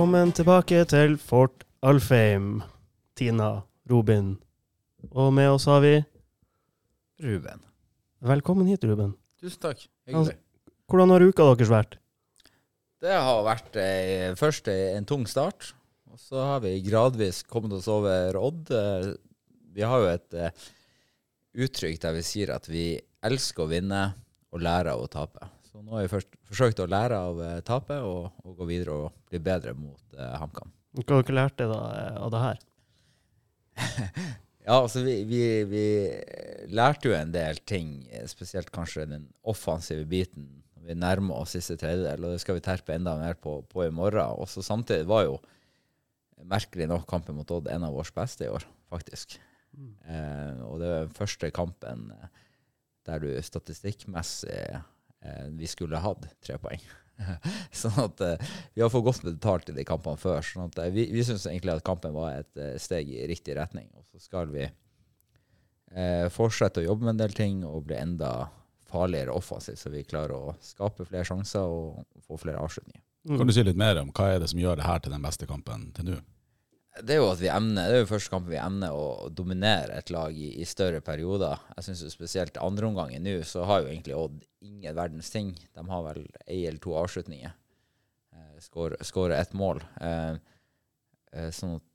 Velkommen tilbake til Fort Alfheim. Tina, Robin. Og med oss har vi Ruben. Velkommen hit, Ruben. Tusen takk. Hyggelig. Hvordan har uka deres vært? Det har vært eh, først en tung start, og så har vi gradvis kommet oss over Odd. Eh, Vi har jo et eh, uttrykk der vi sier at vi elsker å vinne og lære av å tape. Så nå har vi først forsøkt å lære av eh, tapet og, og gå videre og bli bedre mot eh, HamKam. Hva har dere lært da eh, av det her? Ja, altså vi, vi, vi lærte jo en del ting, eh, spesielt kanskje den offensive biten. Vi nærmer oss siste tredjedel, og det skal vi terpe enda mer på, på i morgen. Også samtidig var jo merkelig nok kampen mot Odd en av våre beste i år, faktisk. Eh, og det var den første kampen der du statistikkmessig vi skulle hatt tre poeng. sånn at eh, vi har fått godt betalt i de kampene før. sånn at eh, Vi, vi syns egentlig at kampen var et eh, steg i riktig retning. Og så skal vi eh, fortsette å jobbe med en del ting og bli enda farligere offensivt, så vi klarer å skape flere sjanser og få flere avslutninger. Kan du si litt mer om hva er det som gjør det her til den beste kampen til nå? Det er jo at vi emner, det er jo første kampen vi emner å dominere et lag i, i større perioder. Jeg syns spesielt andreomgangen nå, så har jo egentlig Odd ingen verdens ting. De har vel ei eller to avslutninger. Eh, Skårer skårer ett mål. Eh, eh, sånn at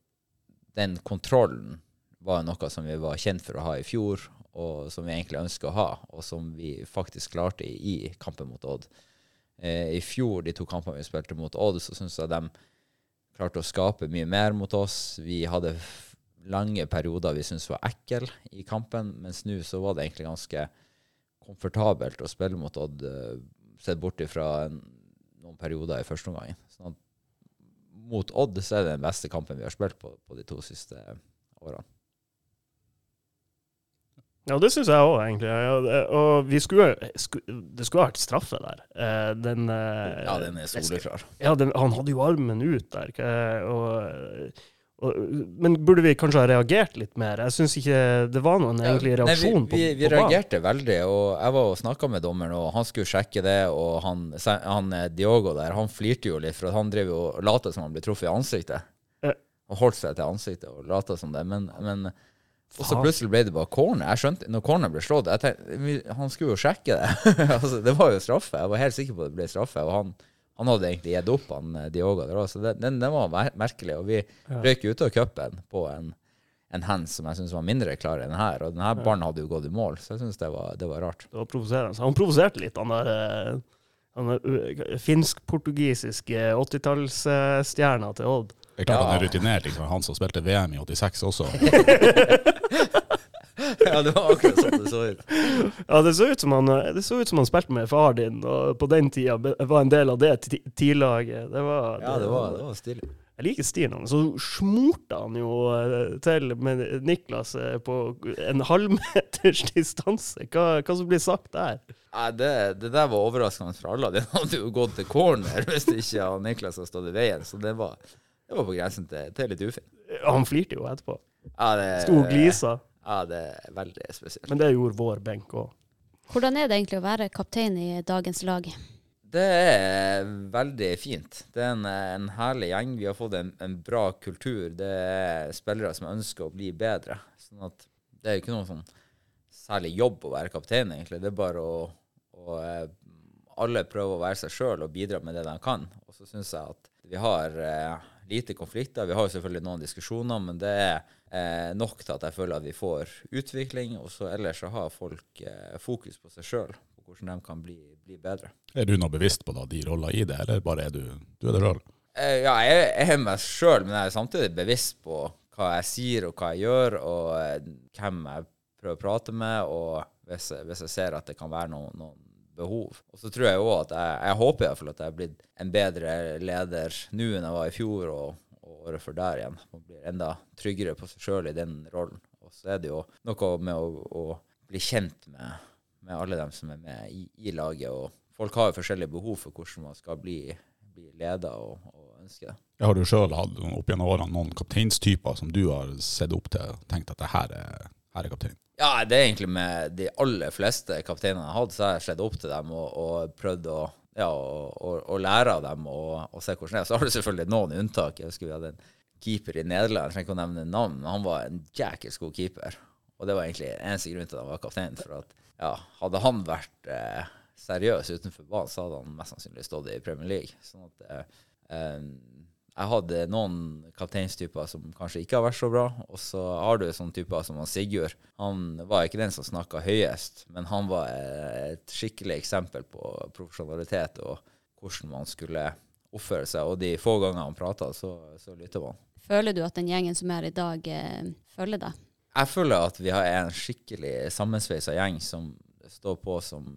den kontrollen var noe som vi var kjent for å ha i fjor, og som vi egentlig ønsker å ha, og som vi faktisk klarte i, i kampen mot Odd. I fjor, de to kampene vi spilte mot Odd, så syns jeg de klarte å skape mye mer mot oss. Vi hadde lange perioder vi syntes var ekkel i kampen, mens nå så var det egentlig ganske komfortabelt å spille mot Odd, eh, sett bort ifra noen perioder i første omgang. Sånn mot Odd så er det den beste kampen vi har spilt på, på de to siste årene. Ja, det syns jeg òg, egentlig. Ja, og vi skulle, sku, det skulle vært straffe der. Eh, den, eh, Ja, den er soleklar. Ja, den, han hadde jo armen ut der. Og, og, men burde vi kanskje ha reagert litt mer? Jeg syns ikke det var noen egentlig Ja, nei, reaksjon vi, vi, på, vi reagerte veldig, og jeg var og snakka med dommeren, og han skulle sjekke det, og han, han eh, Diogo der, han flirte jo litt, for han drev jo og lot som han ble truffet i ansiktet. Og holdt seg til ansiktet og lata som det, men, men og så plutselig ble det bare corner. Jeg skjønte, når corner ble slått, jeg tenkte, han skulle jo sjekke det. altså, det var jo straffe. Jeg var helt sikker på at det ble straffe, og han, han hadde egentlig gitt opp, han Dioga. Der. Så det, den, den var merkelig, og vi Ja. røyk ut av cupen på en en hands som jeg syns var mindre klar enn her. Og denne ballen hadde jo gått i mål, så jeg syns det, var- det var rart. Det var provoserende. Han provoserte litt, han der eh, der, uh, finsk-portugisiske 80-tallsstjerna til Odd. Det er klart Ja. han er rutinert, liksom. han som spilte VM i 86 også. ja, det var akkurat sånn det så ut. Ja, det så ut som han, det så ut som han spilte med far din, og på den tida var en del av det tidlaget. Det var, Ja, det var, det var stilig. Jeg liker stilen hans. Så smurte han jo eh, til med Niklas eh, på en halvmeters distanse. Hva, hva som blir sagt der? Nei, det, det der var overraskende for alle. Den hadde jo gått til corner hvis ikke Niklas hadde stått i veien. Så det var, det var på grensen til, til litt ufint. Han flirte jo etterpå. Ja, det, Sto og glisa. Ja, det er veldig spesielt. Men det gjorde vår benk òg. Hvordan er det egentlig å være kaptein i dagens lag? Det er veldig fint. Det er en, en herlig gjeng. Vi har fått en, en bra kultur. Det er spillere som ønsker å bli bedre. Sånn at det er ikke noe sånn særlig jobb å være kaptein, egentlig. Det er bare å, å eh, Alle prøver å være seg sjøl og bidra med det de kan. Og så syns jeg at vi har eh, lite konflikter. Vi har jo selvfølgelig noen diskusjoner, men det er eh, nok til at jeg føler at vi får utvikling. Og så ellers så har folk eh, fokus på seg sjøl, på hvordan de kan bli, bli bedre. Er du noe bevisst på da, de roller i det, eller bare er du, du er det sjøl? Eh, Ja, jeg er meg sjøl, men jeg er samtidig bevisst på hva jeg sier og hva jeg gjør, og eh, hvem jeg prøver å prate med, og hvis hvis jeg ser at det kan være noen, noen behov. Og så tror jeg òg at jeg, jeg håper fall at jeg er blitt en bedre leder nå enn jeg var i fjor og, og året før der igjen. Man blir enda tryggere på seg sjøl i den rollen. Og så er det jo noe med å, å bli kjent med, med alle dem som er med i, i laget. og Folk har jo forskjellige behov for hvordan man skal bli, bli leder og, og ønske det. Har du sjøl hatt opp gjennom årene noen kapteinstyper som du har sett opp til og tenkt at det her er, er kaptein? Ja, det er egentlig med de aller fleste kapteinene jeg har hatt, så har jeg sett opp til dem og, og prøvd å ja, og, og, lære av dem og se hvordan det er. Så har du selvfølgelig noen unntak. Jeg husker vi hadde en keeper i Nederland, jeg trenger ikke å nevne navn, men han var en jækels god keeper. Og det var egentlig eneste grunn til at han var kaptein. For at ja, hadde han vært eh, seriøs utenfor banen, så hadde han mest sannsynlig stått i Premier League. Sånn at eh, eh, jeg hadde noen kapteinstyper som kanskje ikke har vært så bra. Og så har du sånne typer som Sigurd. Han var ikke den som snakka høyest, men han var et skikkelig eksempel på profesjonalitet og hvordan man skulle oppføre seg. Og de få gangene han prata, så, så lytta man. Føler du at den gjengen som er i dag, eh, følger deg? Jeg føler at vi har en skikkelig sammensveisa gjeng som står på som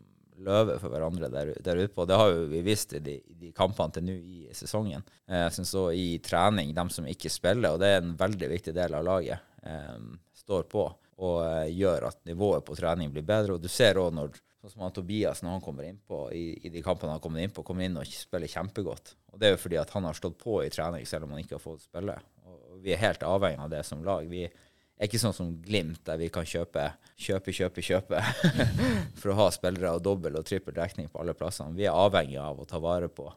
løve for hverandre der, der ute på. Det har jo vi visst i de, de kampene til nå i sesongen. Eh, Jeg syns òg i trening, dem som ikke spiller, og det er en veldig viktig del av laget, eh, står på og eh, gjør at nivået på trening blir bedre. Og du ser òg når Sånn som han Tobias, når han kommer innpå i, i de kampene han kommer innpå, kommer inn og spiller kjempegodt. Og Det er jo fordi at han har stått på i trening selv om han ikke har fått spille. Og Vi er helt avhengig av det som lag. Vi er ikke sånn som Glimt, der vi kan kjøpe, kjøpe, kjøpe, kjøpe for å ha spillere og dobbel og trippel dekning på alle plassene. Vi er avhengig av å ta vare på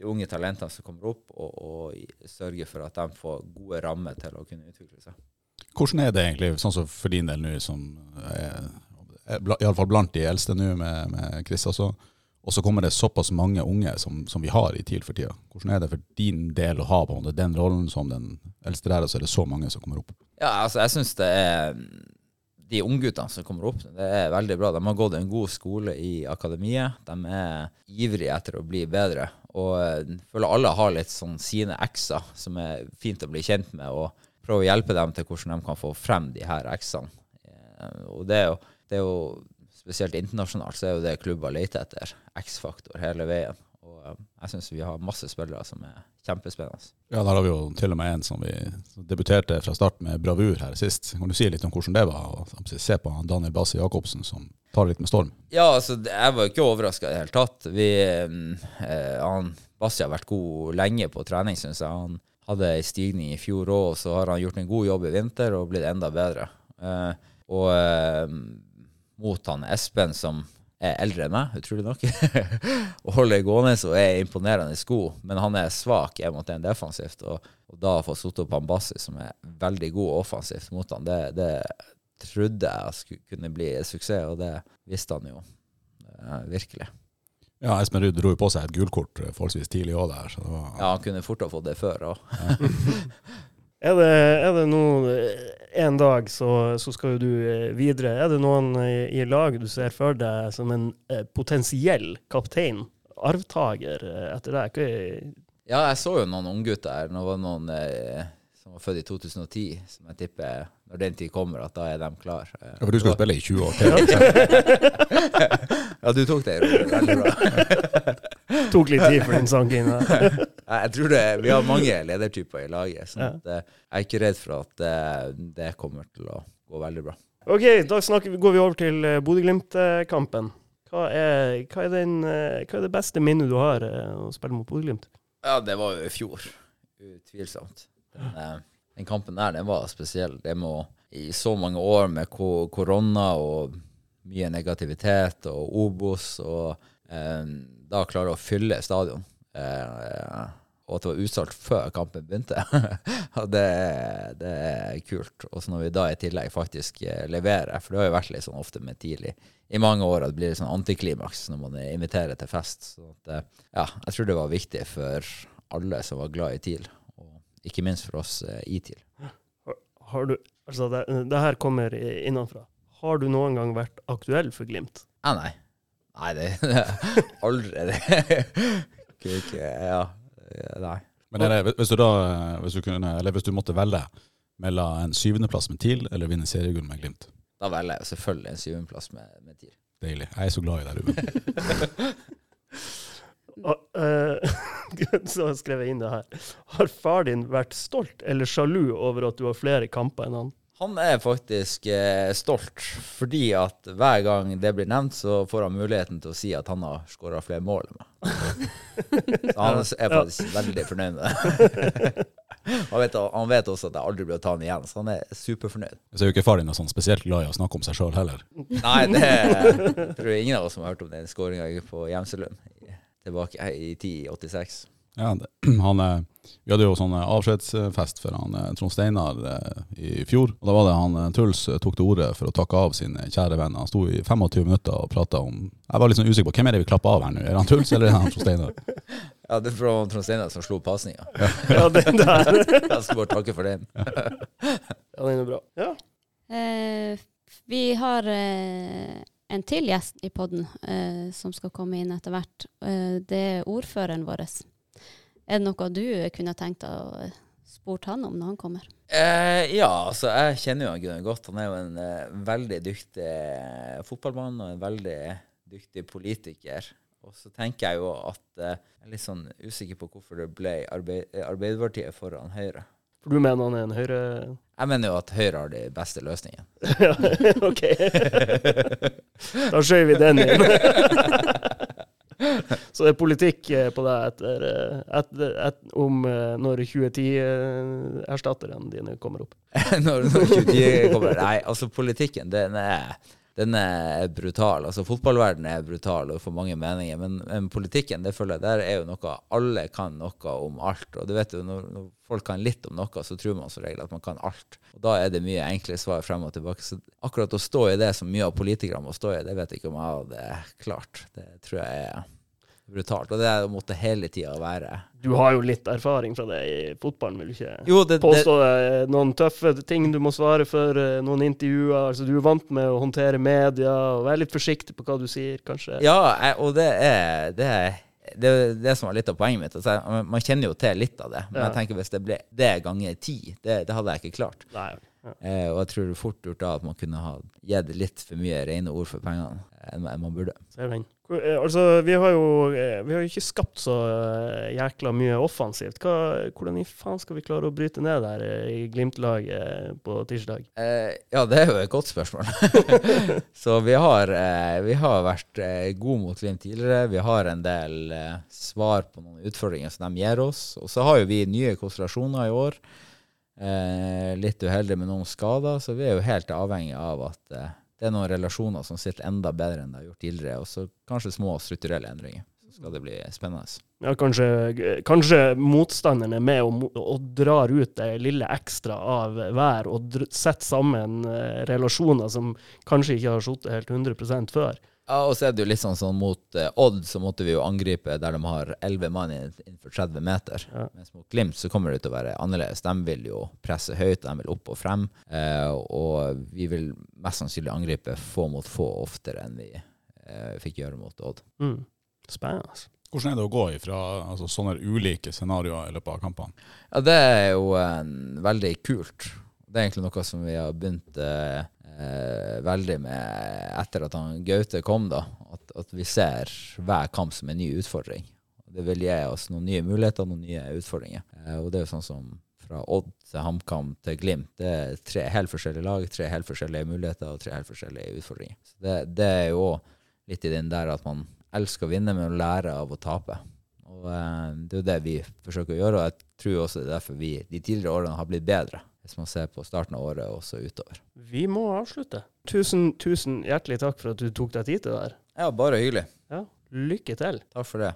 de unge talentene som kommer opp, og, og sørge for at de får gode rammer til å kunne utvikle seg. Hvordan er det egentlig, sånn som for din del nå, som er, er i alle fall blant de eldste nå med, med Chris også, og så kommer det såpass mange unge som, som vi har i TIL for tida. Hvordan er det for din del å ha på den rollen som den eldste der, og så er det så mange som kommer opp? Ja, altså, jeg syns det er De ungguttene som kommer opp, det er veldig bra. De har gått en god skole i akademiet. De er ivrige etter å bli bedre. Og jeg føler alle har litt sånn sine ekser som er fint å bli kjent med, og prøve å hjelpe dem til hvordan de kan få frem de her eksene. Eh, Og det er jo, det er jo spesielt internasjonalt så er jo det klubber leter etter. X-faktor hele veien. Og eh, jeg syns vi har masse spillere som er kjempespennende. Ja, der har vi jo til og med en som vi debuterte fra start med bravur her sist. Kan du si litt om hvordan det var? å se på Daniel Basse Jacobsen som tar det litt med storm. Ja, altså, jeg var ikke overraska i det hele tatt. Vi, eh, han Bassi har vært god lenge på trening, syns jeg. Han hadde ei stigning i fjor òg, så har han gjort en god jobb i vinter og blitt enda bedre. Eh, og eh, mot han Espen, som er eldre enn meg, utrolig nok, og holder gående og er imponerende sko, men han er svak en mot en defensivt. Og, og da å få satt opp han Bassi, som er veldig god offensivt mot han, det, det trodde jeg skulle kunne bli en suksess, og det visste han jo eh, virkelig. Ja, Espen Ruud dro jo på seg et gulkort eh, forholdsvis tidlig òg der, så det var Ja, han kunne fort ha fått det før òg. Er det, er det nå eh, en dag så, så skal jo du eh, videre. Er det noen i, i laget du ser for deg som en eh, potensiell kaptein? Arvtaker eh, etter deg? Ja, jeg så jo noen unggutter her. Nå var noen eh, som var født i 2010, som jeg tipper når den tid kommer, at da er de klar. Eh, Ja, for du skal spille i 20 år til. Ja, du tok det veldig bra. tok litt tid for den sangen. Jeg tror det, Vi har mange ledertyper i laget, så sånn eh, jeg er ikke redd for at det, det kommer til å gå veldig bra. OK, da snakker, vi- går vi over til Bodø-Glimt-kampen. Hva, hva, den, eh, hva er det beste minnet du har eh, å spille mot Bodø-Glimt? Ja, det var jo i fjor. Utvilsomt. Den, eh, den kampen der, den var spesiell. Det må i så mange år med ko korona og mye negativitet og Obos, og eh, da klare å fylle stadion. Eh, og at det var utsolgt før kampen begynte. Det, det er kult. Og når vi da i tillegg faktisk eh, leverer, for det har jo vært litt sånn ofte med tidlig i mange år at det blir sånn antiklimaks når man inviterer til fest. Så at, eh, ja, jeg tror det var viktig for alle som var glad i TIL, ikke minst for oss eh, i TIL. Har du, altså det, det her kommer innenfra. Har du noen gang vært aktuell for Glimt? Ah, nei. Nei, det, det aldri det. Ikke, ja, nei. Men er det, hvis du da, eh, hvis du kunne, eller hvis du måtte velge mellom en syvendeplass med TIL eller vinne seriegull med Glimt? Da velger jeg selvfølgelig en syvendeplass med, med TIL. Deilig. Jeg er så glad i deg, Ruben. Eh, så skrev jeg inn det her. Har far din vært stolt eller sjalu over at du har flere kamper enn han? Han er faktisk eh, stolt, fordi at hver gang det blir nevnt, så får han muligheten til å si at han har skåra flere mål enn meg. Så han er faktisk veldig fornøyd med det. Han vet, han vet også at jeg aldri blir å ta han igjen, så han er superfornøyd. Så er jo ikke far din sånn spesielt glad i å snakke om seg sjøl heller. Nei, det tror jeg ingen av oss som har hørt om den skåringa på Gjemselund tilbake i 1086. Ja, det, han, vi hadde jo sånn eh, avskjedsfest for han eh, Trond Steinar eh, i fjor. og Da var det han Truls tok til orde for å takke av sine kjære venner. Han sto i 25 minutter og prata om Jeg var litt sånn usikker på hvem er det vi klapper av her nå. Er det han Truls eller er det han Trond Steinar? Ja, det var Trond Steinar som slo pasninga. Ja, den der. Jeg skal bare takke for den. Ja, den er bra. Ja. Eh, vi har eh, en til gjest i podden eh, som skal komme inn etter hvert. Eh, det er ordføreren vår. Er det noe du kunne tenkt å spurt han om når han kommer? Eh, ja, altså jeg kjenner jo han Gunnar godt. Han er jo en eh, veldig dyktig eh, fotballmann og en veldig dyktig politiker. Og så tenker jeg jo at eh, jeg er litt sånn usikker på hvorfor det ble Arbeid Arbeiderpartiet foran Høyre. For du mener han er en høyre... Jeg mener jo at Høyre har de beste løsningene. Ja, OK. Da skjøv vi den inn. Så det er politikk eh, på deg etter, etter, etter, om eh, når 2010-erstatterne dine kommer opp. når, når 2010 kommer. Nei, altså politikken, den er, den er brutal. Altså fotballverdenen er brutal og får mange meninger, men, men politikken, det føler jeg, der er jo noe Alle kan noe om alt. Og du vet jo, når, når folk kan litt om noe, så tror man som regel at man kan alt. Og da er det mye enkle svar frem og tilbake. Så akkurat å stå i det som mye av politikerne må stå i, det vet jeg ikke om jeg hadde klart. Det tror jeg er brutalt. Og det er måtte hele tida være Du har jo litt erfaring fra det i fotballen, vil du ikke Jo, det, påstå det er noen tøffe ting du må svare for, eh, noen intervjuer. Altså, du er vant med å håndtere media og være litt forsiktig på hva du sier, kanskje. Ja, og det er det, er det er det som var litt av poenget mitt. Altså, man kjenner jo til litt av det, men Ja. jeg tenker hvis det ble det ganger ti, det, det hadde jeg ikke klart. Nei. Ja. Eh, og jeg tror det er fort gjort da at man kunne ha gitt litt for mye rene ord for pengene enn enn man burde. Eh, Altså, vi har jo eh, vi har ikke skapt så eh, jækla mye offensivt. Hva, hvordan i faen skal vi klare å bryte ned der eh, i Glimt-laget på tirsdag? Eh, ja, det er jo et godt spørsmål. så vi har, eh, vi har vært eh, gode mot Glimt tidligere. Vi har en del eh, svar på noen utfordringer som de gir oss. Og så har jo vi nye konstellasjoner i år. Eh, litt uheldig med noen skader, så vi er jo helt avhengig av at eh, det er noen relasjoner som sitter enda bedre enn det har gjort tidligere. Og så kanskje små strukturelle endringer. Så skal det bli spennende. Ja, kanskje, kanskje motstanderen er med og, og drar ut det lille ekstra av hver, og setter sammen eh, relasjoner som kanskje ikke har sittet helt 100% før. Ja, og så er det jo litt sånn sånn mot eh, Odd så måtte vi jo angripe der de har 11 mann innenfor 30 meter. Ja. Mens mot Glimt så kommer det til å være annerledes. De vil jo presse høyt, de vil opp og frem. Eh, og vi vil mest sannsynlig angripe få mot få oftere enn vi eh, fikk gjøre mot Odd. Mm. Spennende. Hvordan er det å gå ifra altså, sånne ulike scenarioer i løpet av kampene? Ja, det er jo en, veldig kult. Det er egentlig noe som vi har begynt eh, veldig med etter at han Gaute kom, da. At, at vi ser hver kamp som en ny utfordring. Det vil gi oss noen nye muligheter, noen nye utfordringer. Eh, og det er jo sånn som fra Odd til HamKam til Glimt. Det er tre helt forskjellige lag, tre helt forskjellige muligheter og tre helt forskjellige utfordringer. Så det, det er jo litt i den der at man elsker å vinne, men å lære av å tape. Og eh, Det er jo det vi forsøker å gjøre, og jeg tror også det er derfor vi de tidligere årene har blitt bedre. Hvis man ser på starten av året og så utover. Vi må avslutte. Tusen, tusen hjertelig takk for at du tok deg tid til det her. Ja, bare hyggelig. Ja, lykke til. Takk for det.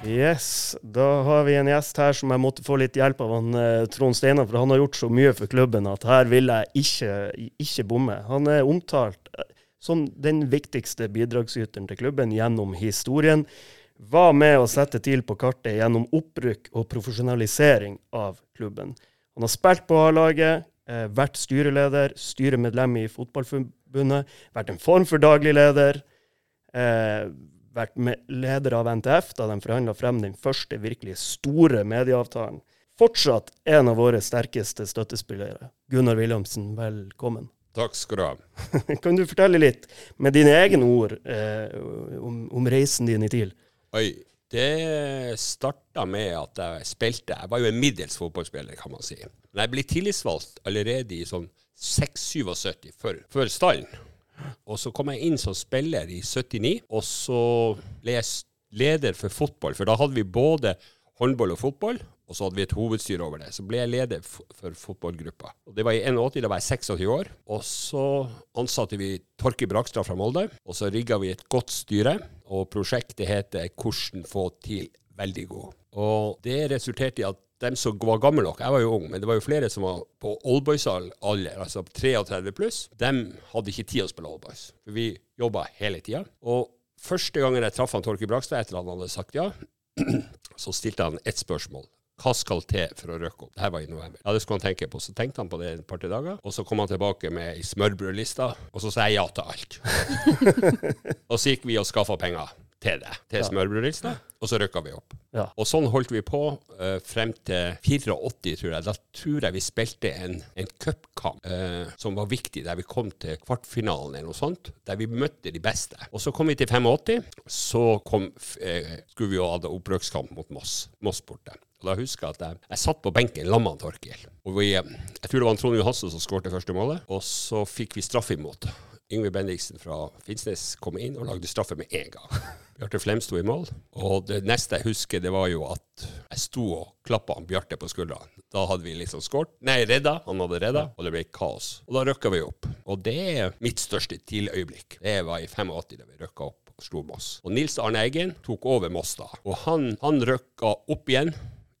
Yes, da har vi en gjest her som jeg måtte få litt hjelp av han eh, Trond Steinar, for han har gjort så mye for klubben at her vil jeg ikke, ikke bomme. Han er omtalt eh, som den viktigste bidragsyteren til klubben gjennom historien. Var med å sette til på kartet gjennom opprykk og profesjonalisering av klubben. Han har spilt på A-laget, eh, vært styreleder, styremedlem i Fotballforbundet, vært en form for daglig leder. Eh, vært leder av NTF da de forhandla frem den første virkelig store medieavtalen. Fortsatt en av våre sterkeste støttespillere. Gunnar Wilhelmsen, velkommen. Takk skal du ha. Kan du fortelle litt, med dine egne ord, eh, om, om reisen din i TIL? Oi, det starta med at jeg spilte Jeg var jo en middels fotballspiller, kan man si. Men jeg ble tillitsvalgt allerede i sånn 6-77, før, før stallen. Og så kom jeg inn som spiller i 79, og så ble jeg leder for fotball. For da hadde vi både håndball og fotball. Og så hadde vi et hovedstyre over det. Så ble jeg leder for fotballgruppa. Og Det var i 81, da var jeg 26 år. Og så ansatte vi Torki Brakstad fra Molde, og så rigga vi et godt styre. Og prosjektet heter 'Hvordan få til veldig god'. Og det resulterte i at dem som var gamle nok, jeg var jo ung, men det var jo flere som var på oldboys-alder, altså 33 pluss, dem hadde ikke tid å spille oldboys. For vi jobba hele tida. Og første gangen jeg traff han Torki Brakstad etter at han hadde sagt ja, så stilte han ett spørsmål. Hva skal til for å røkke opp? Dette var i november. Ja, det skulle han tenke på. Så tenkte han på det et par-tre dager, og så kom han tilbake med ei smørbrødliste, og så sa jeg ja til alt. og så gikk vi og skaffa penger til det, til smørbrødlista, og så røkka vi opp. Ja. Og sånn holdt vi på uh, frem til 84, tror jeg. Da tror jeg vi spilte en, en cupkamp uh, som var viktig, der vi kom til kvartfinalen eller noe sånt. Der vi møtte de beste. Og så kom vi til 85. Så kom, eh, skulle vi jo ha opprøkskamp mot Moss. Moss borte. Og da husker jeg at jeg, jeg satt på benken sammen med Torkil. Og vi, eh, jeg tror det var Trond Johansen som skårte første målet. Og så fikk vi straff imot. Yngve Bendiksen fra Finnsnes kom inn og lagde straffe med en gang. Bjarte Flem sto i mål. Og det neste jeg husker, det var jo at jeg sto og klappa Bjarte på skuldrene. Da hadde vi liksom skåret. Nei, redda. Han hadde redda, og det ble kaos. Og da røkka vi opp. Og det er mitt største TIL-øyeblikk. Det var i 85 da vi røkka opp og slo Moss. Og Nils Arne Eggen tok over Moss da. Og han, han røkka opp igjen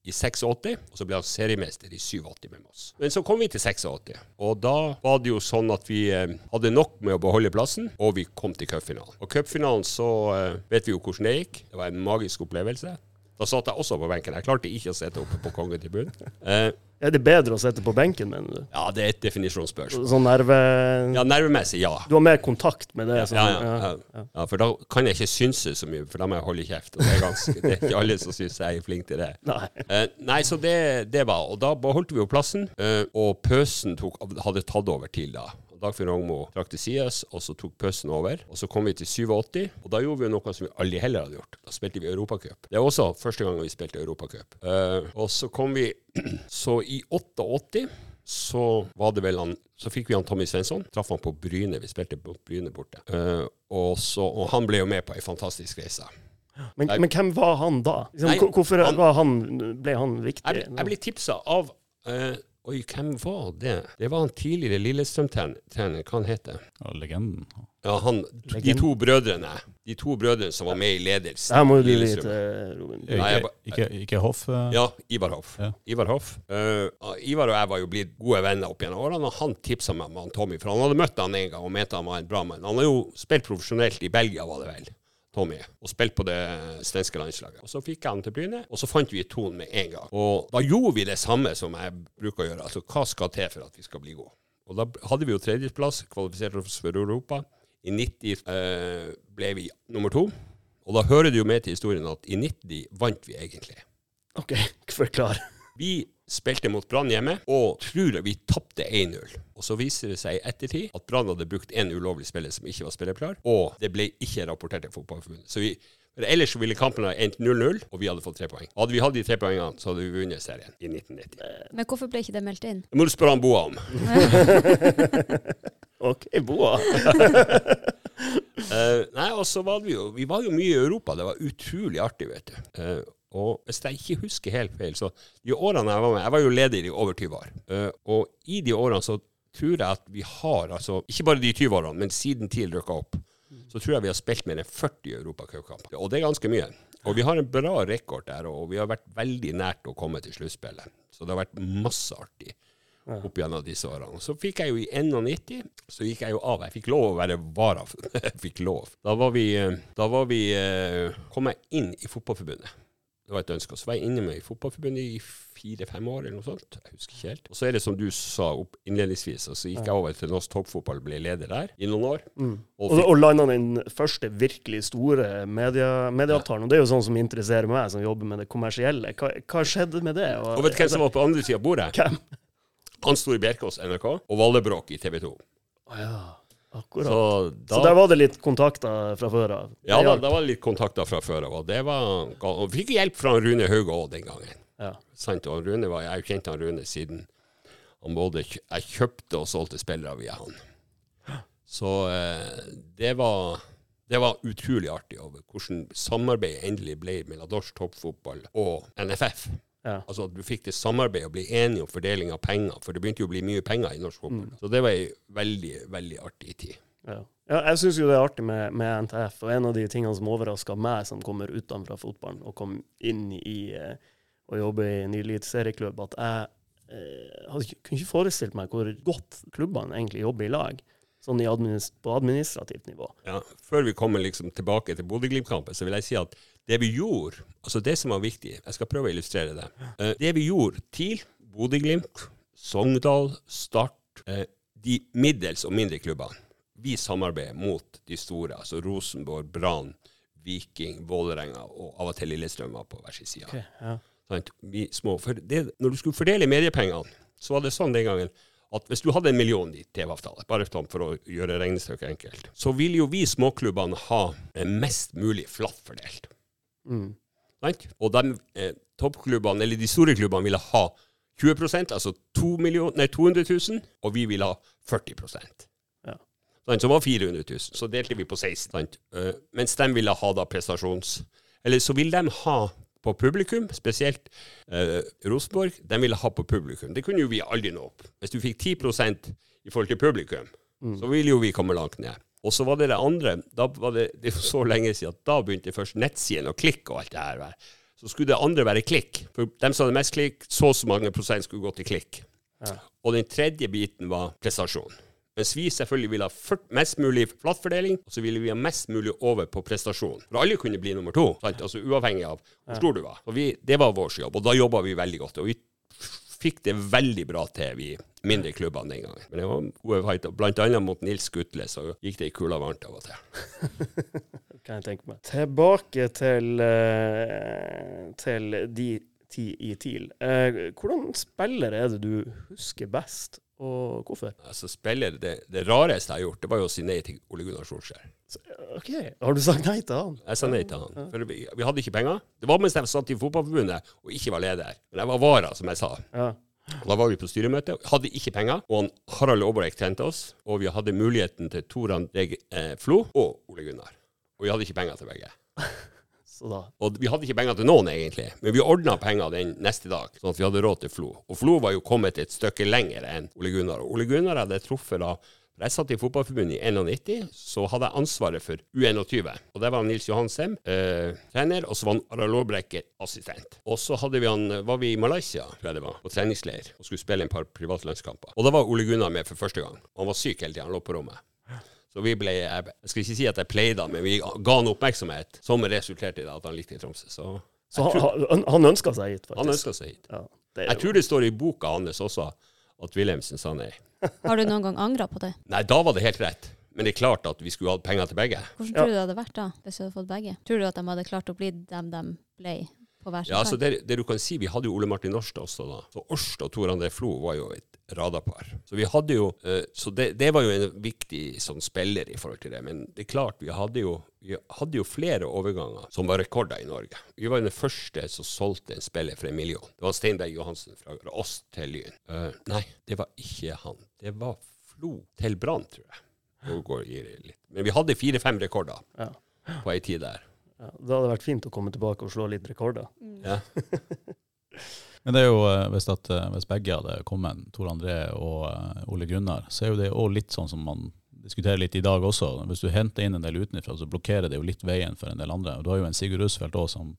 i 86, og så ble han seriemester i 87 med Moss. Men så kom vi til 86, og da var det jo sånn at vi eh, hadde nok med å beholde plassen, og vi kom til cupfinalen. Og cupfinalen så eh, vet vi jo hvordan det gikk. Det var en magisk opplevelse. Da satt jeg også på benken. Jeg klarte ikke å sitte oppe på kongetribunen. Eh, Er det bedre å sitte på benken, mener du? ja, det er et definisjonsspørsmål. Sånn nerve... Ja, nervemessig, ja. Du har mer kontakt med det? Ja, sånn, ja, ja. ja, for da kan jeg ikke synse så mye, for da må jeg holde kjeft. Og det er, ganske, det er ikke alle som syns jeg er flink til det. Nei. Eh, nei, så det, det var Og da beholdt vi jo plassen, eh, og Pøsen tok, hadde tatt over til da. Dagfinn Rogmo trakk til sides, og så tok pøssen over. Og så kom vi til 87, og da gjorde vi noe som vi aldri heller hadde gjort. Da spilte vi Europacup. Det er også første gang vi spilte Europacup. Uh, og så kom vi Så i 88 så var det vel han Så fikk vi han Tommy Svensson. Traff han på Bryne. Vi spilte på Bryne borte. Uh, og, så, og han ble jo med på ei fantastisk reise. Men, men hvem var han da? Liksom, Nei, hvorfor han- var han, ble han viktig? Jeg, jeg ble tipsa av eh, Oi, hvem var det? Det var han tidligere Lillestrøm-trener. Hva han heter Ja, legenden. Ja, han, De to brødrene. De to brødrene som var med i ledelsen. Her må du bli litt, Robin. Ikke, Nei, ba- ikke, ikke Hoff? Uh... Ja, Ivar Hoff. Ja. Ivar Hoff. Uh, Ivar og jeg var jo blitt gode venner opp gjennom årene, og han tipsa meg om han Tommy, for han hadde møtt han en gang og mente han var en bra mann. Han har jo spilt profesjonelt i Belgia, var det vel. Tommy, og spilte på det svenske landslaget. Og Så fikk jeg han til Bryne, og så fant vi et ton med en gang. Og da gjorde vi det samme som jeg bruker å gjøre. Altså hva skal til for at vi skal bli gode? Og da hadde vi jo tredjeplass, kvalifiserte oss for Europa. I 90 eh, ble vi nummer to. Og da hører det jo med til historien at i 90 vant vi egentlig. OK, forklar. Vi spilte mot Brann hjemme, og tror vi tapte 1-0. Og så viser det seg i ettertid at Brann hadde brukt en ulovlig spiller som ikke var spillerklar, og det ble ikke rapportert til Fotballforbundet. Så vi, for ellers ville kampen ha endt 0-0, og vi hadde fått tre poeng. Hadde vi hatt de tre poengene, så hadde vi vunnet serien i 1990. Men hvorfor ble ikke det meldt inn? Det må du spørre han Boa om. OK, Boa. uh, nei, og så var vi jo Vi var jo mye i Europa. Det var utrolig artig, vet du. Eh, og hvis jeg ikke husker helt feil, så de årene jeg var med Jeg var jo leder i over 20 år. Eh, og i de årene så tror jeg at vi har, altså ikke bare de 20 årene, men siden TIL rykka opp, så tror jeg vi har spilt mer enn 40 europacupkamper. Og det er ganske mye. Og vi har en bra rekord der, og vi har vært veldig nært å komme til sluttspillet. Så det har vært masse artig opp gjennom disse årene. Så fikk jeg jo i 91, så gikk jeg jo av. Jeg fikk lov å være vara. jeg fikk lov. Da var vi, eh, da var vi eh, kom jeg inn i Fotballforbundet. Det var et ønske. Så var jeg inne med i Fotballforbundet i fire-fem år, eller noe sånt. Jeg husker ikke helt. Og så er det som du sa opp innledningsvis, og så gikk jeg over til norsk toppfotball, ble leder der i noen år. Og Og, og landa den første virkelig store media, medieavtalen. Og det er jo sånn som interesserer meg, som jobber med det kommersielle. Hva, hva skjedde med det? og vet du hvem som var på andre sida av bordet? Hvem? Hans Store Bjerkås, NRK, og Valle Bråk i TV 2. Oh, ja, akkurat. Så Så, der var det litt kontakter fra før av? Ja, Det da, da var det litt kontakter fra før av. Og det var Og vi fikk hjelp fra Rune Hauge òg den gangen. Ja. Sant? Og Rune var, jeg har kjent han Rune siden han både jeg kjøpte og solgte spillere via han. Så eh, det var det var utrolig artig over hvordan samarbeidet endelig ble mellom norsk toppfotball og NFF. Ja. Altså at du fikk til samarbeid og bli enige om fordeling av penger, for det begynte jo å bli mye penger i norsk fotball. Så det var ei veldig, veldig artig tid. Ja. ja jeg syns jo det er artig med, med NTF, og en av de tingene som overraska meg som kommer utenfra fotballen, og kom inn i eh, å jobbe i en eliteserieklubb, at jeg eh, hadde, kunne ikke forestilt meg hvor godt klubbene egentlig jobber i lag, sånn i administ på administrativt nivå. Ja, før vi kommer liksom tilbake til Bodø-Glimt-kampen, så vil jeg si at det vi gjorde, altså det som var viktig, jeg skal prøve å illustrere det. Eh, det vi gjorde TIL, Bodø-Glimt, Sogndal, Start, eh, de middels og mindre klubbene, vi samarbeider mot de store, altså Rosenborg, Brann, Viking, Vålerenga og av og til Lillestrøm var på hver sin side. Okay, ja. Vi små. For det, når du skulle fordele mediepengene, så var det sånn den gangen at hvis du hadde en million i TV-avtale, bare sånn for å gjøre regnestykket enkelt, så ville jo vi småklubbene ha eh, mest mulig flatt fordelt. Mm. Og de eh, toppklubbene, eller de store klubbene, ville ha 20% altså 2 million, nei, 200 000, og vi ville ha 40% Ja. sant? Som var 400 000. Så delte vi på 16. Sant? Uh, mens de ville ha da prestasjons... Eller så ville de ha på publikum, spesielt eh, Rosenborg, de ville ha på publikum. Det kunne jo vi aldri nå opp. Hvis du fikk 10% i forhold til publikum, så ville jo vi komme langt ned. Og så var det det andre, da var det, det var så lenge siden at da begynte først nettsiden å klikke og alt det her. Så skulle det andre være klikk. For dem som hadde mest klikk, så og så mange prosent skulle gå til klikk. Ja. Og den tredje biten var prestasjon. Mens vi selvfølgelig ville ha mest mulig flatfordeling, og så ville vi ha mest mulig over på prestasjon. For alle kunne bli nummer to, sant? altså uavhengig av hvor stor du var. Og vi, det var vår jobb, og da jobba vi veldig godt. Og vi fikk det veldig bra til, vi mindre klubbene den gangen. Men det var gode fighter. Blant annet mot Nils Gutle, så gikk det i kula varmt av og til. kan jeg tenke meg. Tilbake til, eh, til de ti i TIL. Eh, hvordan spiller er det du husker best, og hvorfor? Altså spiller, det, det rareste jeg har gjort, det var jo å si nei til Ole Gunnar Solskjær. OK, har du sagt nei til han? Jeg sa nei til han. For vi, vi hadde ikke penger. Det var mens jeg satt i fotballforbundet og ikke var leder. Men jeg var vara, som jeg sa. Ja. Da var vi på styremøte, hadde ikke penger, og han, Harald Aaberek trente oss. Og vi hadde muligheten til Tor André eh, Flo og Ole Gunnar. Og vi hadde ikke penger til begge. Da Og vi hadde ikke penger til noen, egentlig, men vi ordna penger den neste dag, sånn at vi hadde råd til Flo. Og Flo var jo kommet et stykke lenger enn Ole Gunnar. Ole Gunnar hadde truffet da jeg satt i Fotballforbundet i 91, så hadde jeg ansvaret for U21. Og Der var Nils Johansem eh, trener, og så var han Harald assistent. Og så vi han, var vi i Malaysia, tror jeg det var, på treningsleir og skulle spille en par privatlandskamper. Og da var Ole Gunnar med for første gang. Han var syk hele tida, han lå på rommet. Så vi ble, jeg jeg skal ikke si at jeg pleide han, men vi ga han oppmerksomhet, som resulterte i det at han likte Tromsø. Så Så han, han, han ønska seg hit, faktisk. han ønska seg hit. Ja, det Jeg jo- tror det står i boka hans også at Wilhelmsen sa nei. Har du noen gang angra på det? Nei, da var det helt rett. Men det er klart at vi skulle hatt penger til begge. Hvordan tror du det hadde vært da, hvis du hadde fått begge? Tror du at de hadde klart å bli dem de ble på hver sin Ja, altså det, det du kan si, Vi hadde jo Ole Martin Årstad også da. Så Årstad og Tor André Flo var jo et radarpar. Så vi hadde jo, eh, så det, det var jo en viktig sånn spiller i forhold til det. Men det er klart, vi hadde jo, vi hadde jo flere overganger som var rekorder i Norge. Vi var den første som solgte en spiller for en million. Det var Steinberg Johansen fra oss til Lyn. Uh, nei, det var ikke han. Det var Flo til Brann, tror jeg. Men vi hadde fire-fem rekorder Ja. på ei tid der. Ja, det hadde vært fint å komme tilbake og slå litt rekorder. Ja. Men det er jo, eh, hvis, at, eh, hvis begge hadde kommet, Tor André og eh, Ole Gunnar, så er jo det òg litt sånn som man diskuterer litt i dag også. Hvis du henter inn en del utenfra, så blokkerer det jo litt veien for en del andre. Og du har jo en Sigurd Rusfeldt òg som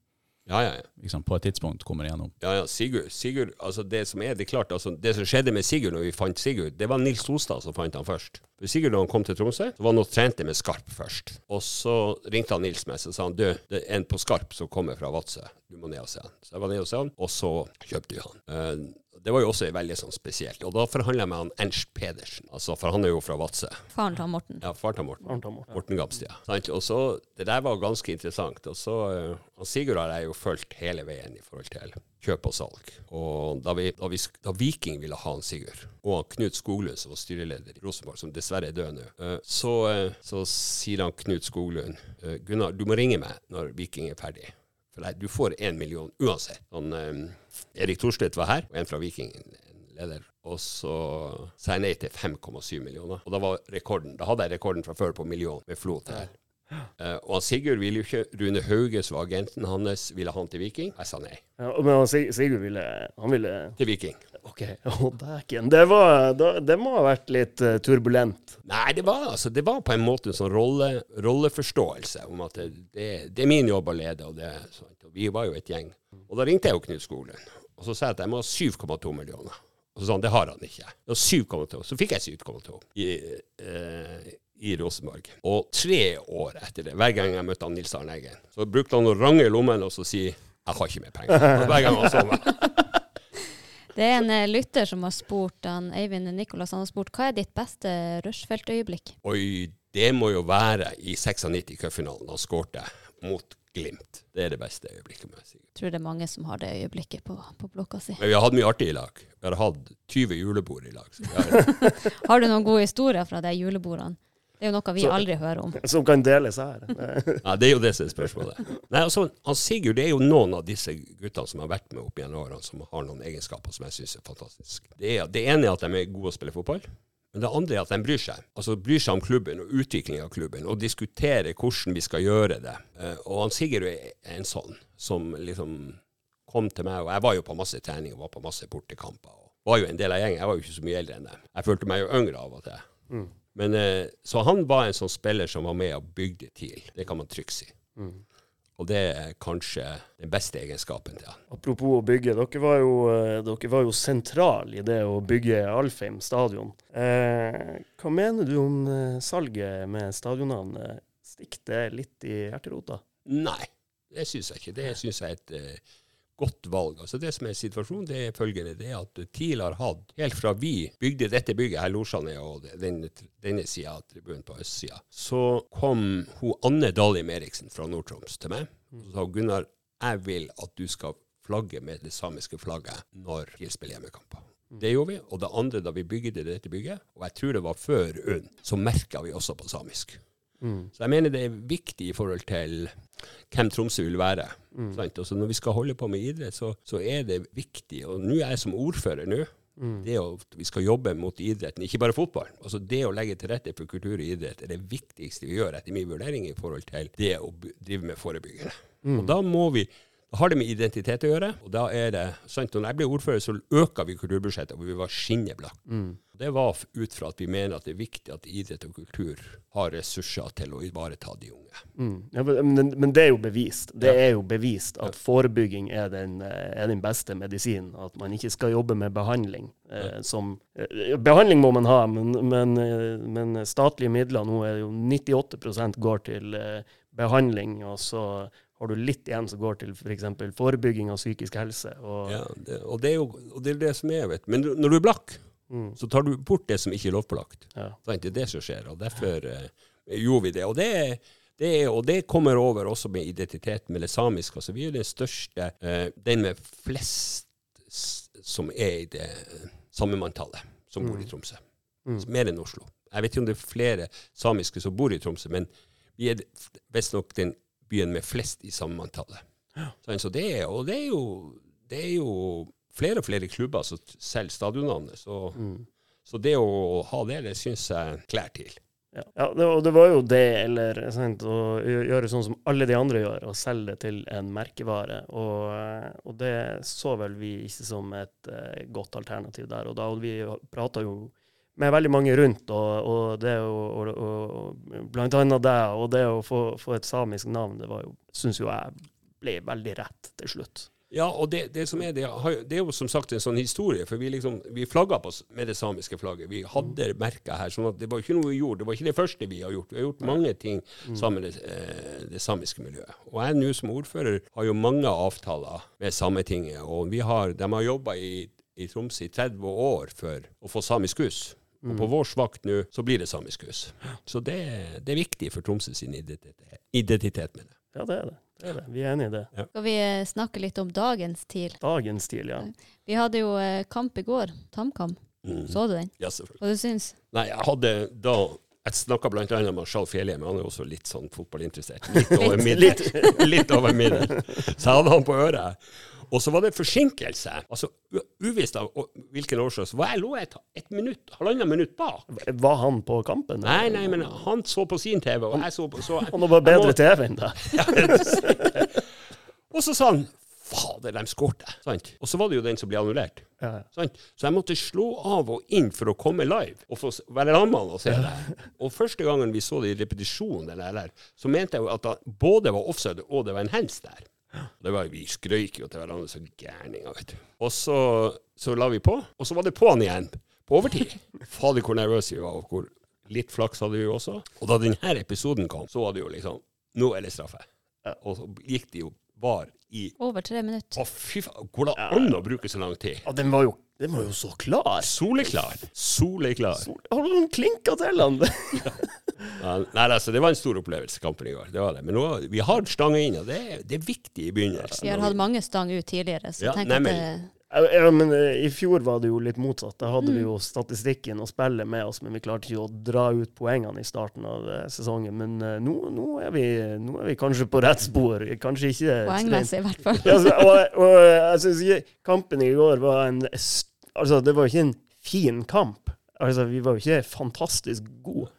Ja, ja, ja. liksom, på et tidspunkt kommer igjennom. Ja, ja, Sigurd, Sigurd, altså det som er, det er klart, altså det som skjedde med Sigurd når vi fant Sigurd, det var Nils Ostad som fant han først. For Sigurd når han kom til Tromsø, så var han og trente med Skarp først. Og så ringte han Nils meg, så sa han, du, det er en på Skarp som kommer fra Vadsø, du må ned og se han. Så jeg var ned og se han, og så kjøpte vi han. Eh, det var jo også veldig sånn spesielt. Og da forhandla jeg med han Ernst Pedersen, altså, for han er jo fra Vadsø. Faren til Morten. Ja, faren til Morten. Arnt og Morten. Morten Gabstia. Sant? Og så, det der var ganske interessant. Og så, eh, Sigurd har jeg jo fulgt hele veien i forhold til kjøp og salg. Og da, vi, da, vi, da Viking ville ha han Sigurd, og Knut Skoglund, som var styreleder i Rosenborg, som dessverre er død nå, eh, så, eh, så sier han Knut Skoglund Gunnar, du må ringe meg når Viking er ferdig. For nei, du får én million uansett. Sånn, eh, Erik Thorstvedt var her, og en fra Viking, en leder. Og så sa jeg nei til 5,7 millioner. Og da var rekorden, da hadde jeg rekorden fra før på million med Flo til Uh, og han Sigurd ville jo ikke Rune Hauge, som var agenten hans, ville han til Viking. Jeg sa nei. Ja, men han Sig- Sigurd ville Han ville Til Viking. OK, å dæken. Det, var- det må ha vært litt eh, turbulent. Nei, det var, altså, det var på en måte en sånn rolle, rolleforståelse om at det, det, det er min jobb å lede, og det sånt. Og vi var jo et gjeng. Og da ringte jeg jo Knut Skoglund, og så sa jeg at jeg må ha 7,2 millioner. Og så sa han det har han ikke. Var 7,2. Så fikk jeg 7,2 i, eh, i Rosenborg. Og tre år etter det, hver gang jeg møtte han Nils Arne Eggen, så brukte han å range i lommen og så si jeg har ikke mer penger. Og hver gang han så meg. Det er en eh, lytter som har spurt han, Eivind Nikolas, han har spurt hva er ditt beste Rushfeldt-øyeblikk? Oi, det må jo være i 96 cupfinalen Da skåret jeg mot Glimt. Det er det beste øyeblikket, må jeg si. Jeg tror det er mange som har det øyeblikket på, på blokka si. Men vi har hatt mye artig i lag. Vi har hatt 20 julebord i lag. Har, Har du noen gode historier fra de julebordene? Det er jo noe vi Så- aldri hører om. Som kan deles her. ja, det er jo det som er spørsmålet. Nei, altså, han Sigurd det er jo noen av disse guttene som har vært med opp gjennom årene, som har noen egenskaper som jeg syns er fantastiske. Det, er, det ene er at de er gode å spille fotball. Men det andre er at de bryr seg. Altså bryr seg om klubben og utviklingen av klubben, og diskuterer hvordan vi skal gjøre det. Eh, Og han Sigurd er en sånn som liksom kom til meg, og jeg var jo på masse trening og var på masse bortekamper. Og var jo en del av gjengen. Jeg var jo ikke så mye eldre enn dem. Jeg følte meg jo yngre av og til. Men, eh, så han var en sånn spiller som var med og bygde TIL. Det kan man trygt si. Og det er kanskje den beste egenskapen til han. Apropos å bygge, dere var jo, eh, dere var jo sentral i det å bygge Alfheim stadion. Eh, hva mener du om eh, salget med stadionnavnet? Stikk det litt i hjerterota? Nei, det syns jeg ikke. Det syns jeg er et godt valg. Altså Det som er situasjonen, det er følgende. Det er at TIL har hatt, helt fra vi bygde dette bygget her, losjene og denne, denne sida av tribunen på østsida, så kom hun Anne Dalim Eriksen fra Nord-Troms til meg og sa Gunnar, jeg vil at du skal flagge med det samiske flagget når TIL spiller hjemmekamper. Det gjorde vi. Og det andre, da vi bygde dette bygget, og jeg tror det var før UNN, så merka vi også på samisk. Så jeg mener det er viktig i forhold til hvem Tromsø vil være. Sant? Så når vi skal holde på med idrett, så, så er det viktig. Og nå er jeg som ordfører nå. Det at vi skal jobbe mot idretten, ikke bare fotball. Altså Det å legge til rette for kultur og idrett er det viktigste vi gjør, etter min vurdering, i forhold til det å drive med forebyggende. Og da må vi har det med identitet å gjøre. og da er det, sant, og Når jeg ble ordfører, så øka vi kulturbudsjettet, og vi var skinneblakk. Det var ut fra at vi mener at det er viktig at idrett og kultur har ressurser til å ivareta de unge. Mm. Ja, men, men- det er jo bevist. Det er jo bevist at forebygging er den, er den beste medisinen. At man ikke skal jobbe med behandling. Eh, som, eh, behandling må man ha, men, men, eh, men statlige midler nå er jo 98% går til eh, behandling, og så har du litt igjen som går til f.eks. For forebygging av psykisk helse. Og, Ja, det, og, det er jo og det, er det som er, vet. Men når du er blakk, Mm. så tar du bort det som ikke er lovpålagt. Ja. Det er det som skjer, og derfor eh, gjorde vi det. Og det, det og det kommer over også med identitet med det samiske. Altså, vi er den største, eh, den med flest som er i det samme manntallet, som bor i Tromsø. Mer enn Oslo. Jeg vet ikke om det er flere samiske som bor i Tromsø, men vi er visstnok den byen med flest i samme manntallet. Sant? Så det er, og det er, jo, det er jo flere og flere klubber som selger stadionnavnet. Så, så det å ha det, det syns jeg klær til. Ja, ja det, og det var jo det, eller sant, å gjøre sånn som alle de andre gjør, og selge det til en merkevare. Og, og det så vel vi ikke som et eh, godt alternativ der. Og da og vi prata jo med veldig mange rundt, og, og det og, og, Blant annet deg, og det å få, få et samisk navn, det var jo, syns jo jeg ble veldig rett til slutt. Ja, og det, det som er det, det er jo som sagt en sånn historie, for vi liksom, vi flagga på med det samiske flagget. Vi hadde merka her, sånn at det var ikke noe vi gjorde. Det var ikke det første vi har gjort. Vi har gjort mange ting sammen med det, eh, det samiske miljøet. Og jeg nå som ordfører har jo mange avtaler med Sametinget, og vi har, de har jobba i, i Tromsø i 30 år for å få samisk hus. Og på vår vakt nå så blir det samisk hus. Så det, det er viktig for Tromsø sin identitet, identitet med det. Ja, det er det. det, er det. Vi er enig i det. Skal vi eh, snakke litt om dagens TIL? Dagens stil, ja. Vi hadde jo eh, kamp i går, TamKam. Mm. Så du den? Ja, selvfølgelig. Hva du syns Nei, jeg hadde da Jeg snakka bl.a. med Charles Fjellheim, han er også litt sånn fotballinteressert. Litt over middel. litt over middel. Så jeg hadde han på øret. Og så var det forsinkelse. Altså uvisst av hvilken årsak. Så var jeg lå et, et minutt, halvannet minutt bak. Var han på kampen? Nei, nei, men han så på sin TV, og jeg så på så, Han var bedre bedre TV enn deg. Og så sa han Fader, de skårte. Sant? Og så var det jo den som ble annullert. Ja, ja. Sant? Så jeg måtte slå av og inn for å komme live og få være sammen og se det. Og første gangen vi så det i repetisjon, eller, eller, så mente jeg jo at det både var offside og det var en hands der. Det var, vi skrøyk jo til hverandre så gærninger, vet du. Og så, så la vi på, og så var det på'n igjen, på overtid. Fader, hvor nervøse vi var, og hvor litt flaks hadde vi jo også. Og da denne episoden kom, så var det jo liksom Nå er det straffe. Og så gikk det jo var i Over tre minutter. Å, fy faen, går det an å bruke så lang tid? Ja, den var jo, den var jo så klar. Soleklar. Soleklar. Har du klinka til han? Ja, nei, altså, det var en stor opplevelse, kampen i går. Det var det. Men nå, vi har stanga inn, og det, er- det er viktig i begynnelsen. Vi har hatt mange stang ut tidligere, så Ja, tenk at det, Ja, men eh, I fjor var det jo litt motsatt. Da hadde vi jo statistikken å spille med oss, men vi klarte ikke å dra ut poengene i starten av eh, sesongen. Men eh, nå, nå, er vi, nå er vi kanskje på rett spor. Kanskje ikke poengmessig i hvert fall. Ja, og, og jeg synes kampen i går var en s- Altså, det var jo ikke en fin kamp. Altså, vi var jo ikke fantastisk gode.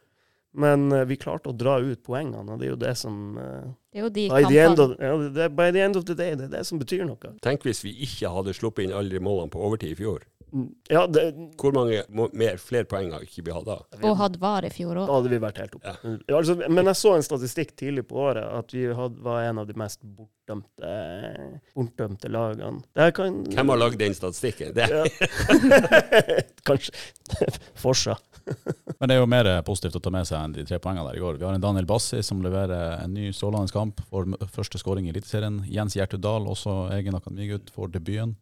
Men uh, vi klarte å dra ut poengene, og det er jo det som uh, Det er jo de by, the kampene. of, ja, det by the end of the day, det er det som betyr noe. Tenk hvis vi ikke hadde sluppet inn alle de målene på overtid i fjor. Mm, Ja, det, Hvor mange må, mer, flere poeng har ikke vi hatt da? Og hatt var i fjor Da hadde vi vært helt oppe. Ja. Ja, altså, men jeg så en statistikk tidlig på året at vi hadde, var en av de mest bortdømte, bortdømte lagene. Det her kan Hvem har lagd den statistikken? Det, Ja. Kanskje Forsa. Men det er jo mer positivt å ta med seg enn de tre poengene der i går. Vi har en Daniel Bassi som leverer en ny strålende kamp. Får første skåring i Eliteserien. Jens Gjertud Dahl, også egen akademigutt, får debuten.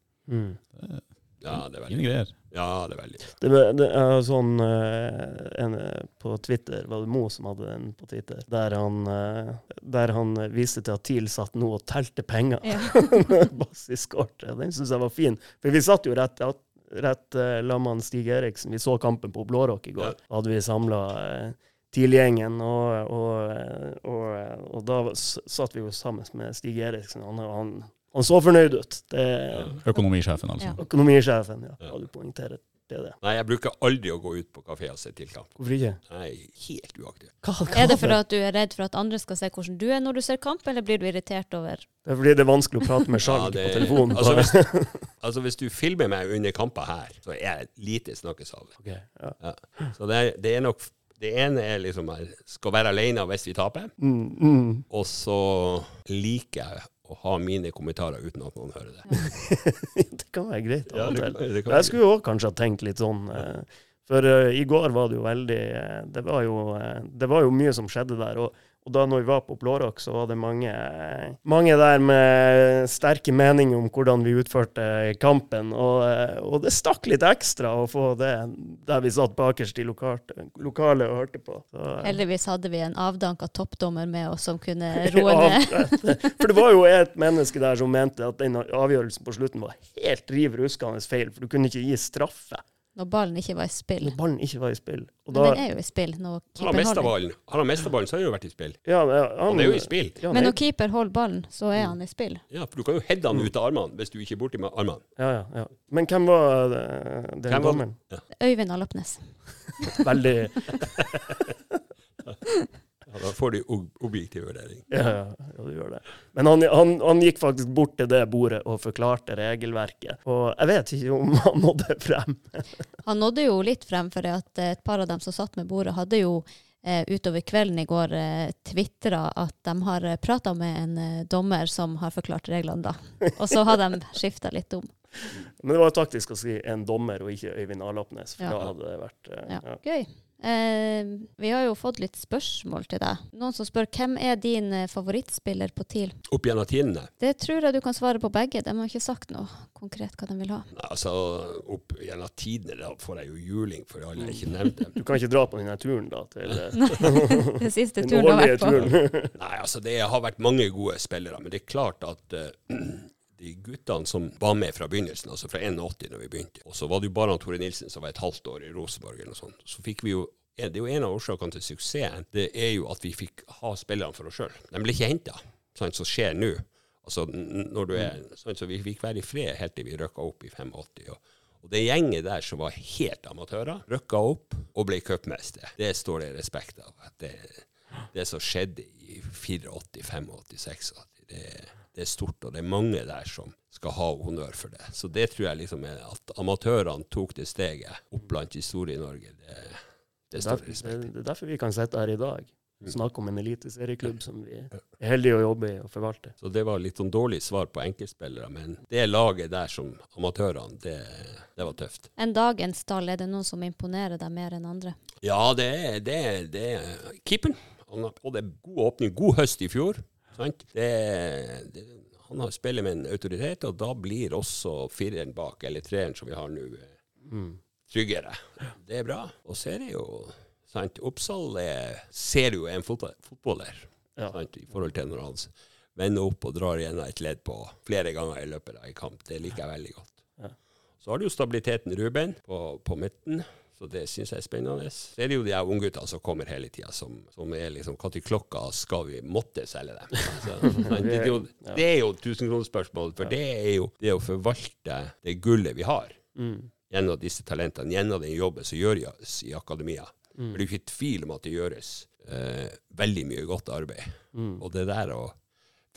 Ja, det er Fine veldig greier. Ja, det er veldig. Det, var- det er sånn eh, en, eh, På Twitter var det Mo som hadde den på Twitter, der han, eh, der han eh, viste til at TIL satt nå og telte penger. Ja. basiskortet. Den syns jeg var fin. For vi satt jo rett, rett uh, lammen Stig Eriksen. Vi så kampen på Blårock i går. Da hadde vi samla uh, TIL-gjengen, og, og, og, og da s- satt vi jo sammen med Stig Eriksen. Han, han, han så fornøyd ut. Det Økonomisjefen, altså. Ja. Økonomisjefen, ja. ja. Du poengterer det. Det. Nei, jeg bruker aldri å gå ut på kafé og se til kamp. Hvorfor ikke? Nei, helt uaktiv. Hva, hva Er det for at du er redd for at andre skal se hvordan du er når du ser kamp, eller blir du irritert over Det er fordi det er vanskelig å prate med Skjalg Ja, det- på telefonen. altså, hvis, altså, hvis du filmer meg under kamper her, så er jeg lite snakkesal. Okay, ja. Ja. Så det er, det er nok Det ene er liksom jeg skal være alene hvis vi taper, mm, mm. og så liker jeg å ha mine kommentarer uten at noen hører det. det kan være greit. Ja, det, det kan Jeg skulle jo òg kanskje ha tenkt litt sånn eh, For uh, i går var det jo veldig eh, Det var jo, det var jo mye som skjedde der. Og, og da når vi var på Blårock, så var det mange, mange der med sterke meninger om hvordan vi utførte kampen. Og, og det stakk litt ekstra å få det der vi satt bakerst i lokalt, lokalet og hørte på. Så, eh, Heldigvis hadde vi en avdanka toppdommer med oss som kunne roe ned. For det var jo et menneske der som mente at den avgjørelsen på slutten var helt riv ruskende feil, for du kunne ikke gi straffe Når ballen ikke var i spill. når ballen ikke var i spill. Og Men da, den er jo i spill når Har han keeper mista holder ballen, har han mista ballen, så har han jo vært i spill. ja, men, Han er jo i spill. Ja, Men når keeper holder ballen, så er han i spill. Ja, for du kan jo heade han ut av armene hvis du ikke er borti med armene. ja, ja, ja. Men hvem var det, den Hvem var- ja. Øyvind Alapnes. Veldig Ja, da får ob- objektiv vurdering. Ja, ja, ja du gjør det. Men han, han, han gikk faktisk bort til det bordet og forklarte regelverket. Og jeg vet ikke om han nådde frem. Han nådde jo litt frem, for at eh, et par av dem som satt med bordet, hadde jo eh, utover kvelden i går eh, tvitra at de har prata med en eh, dommer som har forklart reglene da. Og så har de skifta litt om. Men det var taktisk å si en dommer og ikke Øyvind Alapnes, for Ja. da hadde det vært eh, Ja. ja. Gøy. Eh, vi har jo fått litt spørsmål til deg. Noen som spør hvem er din eh, favorittspiller på TIL? Opp gjennom tidene. Det tror jeg du kan svare på begge. De har ikke sagt noe konkret hva de vil ha. Altså, opp gjennom tidene, da får jeg jo juling for alle jeg ikke nevnte. Du kan ikke dra på denne turen, da, til eh, Den siste turen du har vært på. turen. Nei, altså, det har vært mange gode spillere, men det er klart at eh, de guttene som var med fra begynnelsen, altså fra 81 når vi begynte, og så var det jo bare Tore Nilsen som var et halvt år i Rosenborg eller noe sånt, så fikk vi jo det er jo en av årsakene til suksessen. Det er jo at vi fikk ha spillerne for oss sjøl. De ble ikke henta, sånn som skjer nå. Altså, når du er, sånn, så Vi fikk være i fred helt til vi røkka opp i 85. Og, og det gjenget der som var helt amatører, røkka opp og ble cupmester. Det står det respekt av. Det, det som skjedde i 84, 85, 86, at det, det er stort. Og det er mange der som skal ha honnør for det. Så det tror jeg liksom er at amatørene tok det steget opp blant historie i Norge. Det, det er, det respekt det, det er derfor vi kan sitte her i dag og snakke om en eliteserieklubb som vi er heldige å jobbe i og forvalte. Så det var litt sånn dårlig svar på enkeltspillere, men det laget der som amatørene, det, det var tøft. En dagens stall, er det noen som imponerer deg mer enn andre? Ja, det er, det er, det er keeperen. Han hadde god åpning, god høst i fjor. Sant? Det, det, han har spiller med en autoritet, og da blir også fireren bak, eller treeren som vi har nå, eh, Mm. tryggere. Det er bra. Og så er det jo sant? Oppsal er, ser jo en fotball, fotballer Ja. sant? i forhold til når han vender opp og drar gjennom et ledd på flere ganger i løpet av en kamp. Det liker jeg veldig godt. Ja. Så har du jo stabiliteten Ruben på, på midten. Så det syns jeg er spennende. Så er det jo de ungguttene som kommer hele tida, som, som er liksom Når klokka skal vi måtte selge dem? Altså, det, er jo, det er jo tusenkronersspørsmål, for det er jo det å forvalte det gullet vi har Mm. gjennom disse talentene, gjennom den jobben som gjøres i akademia. Mm. For det er jo ikke tvil om at det gjøres eh, veldig mye godt arbeid. Mm. Og det der å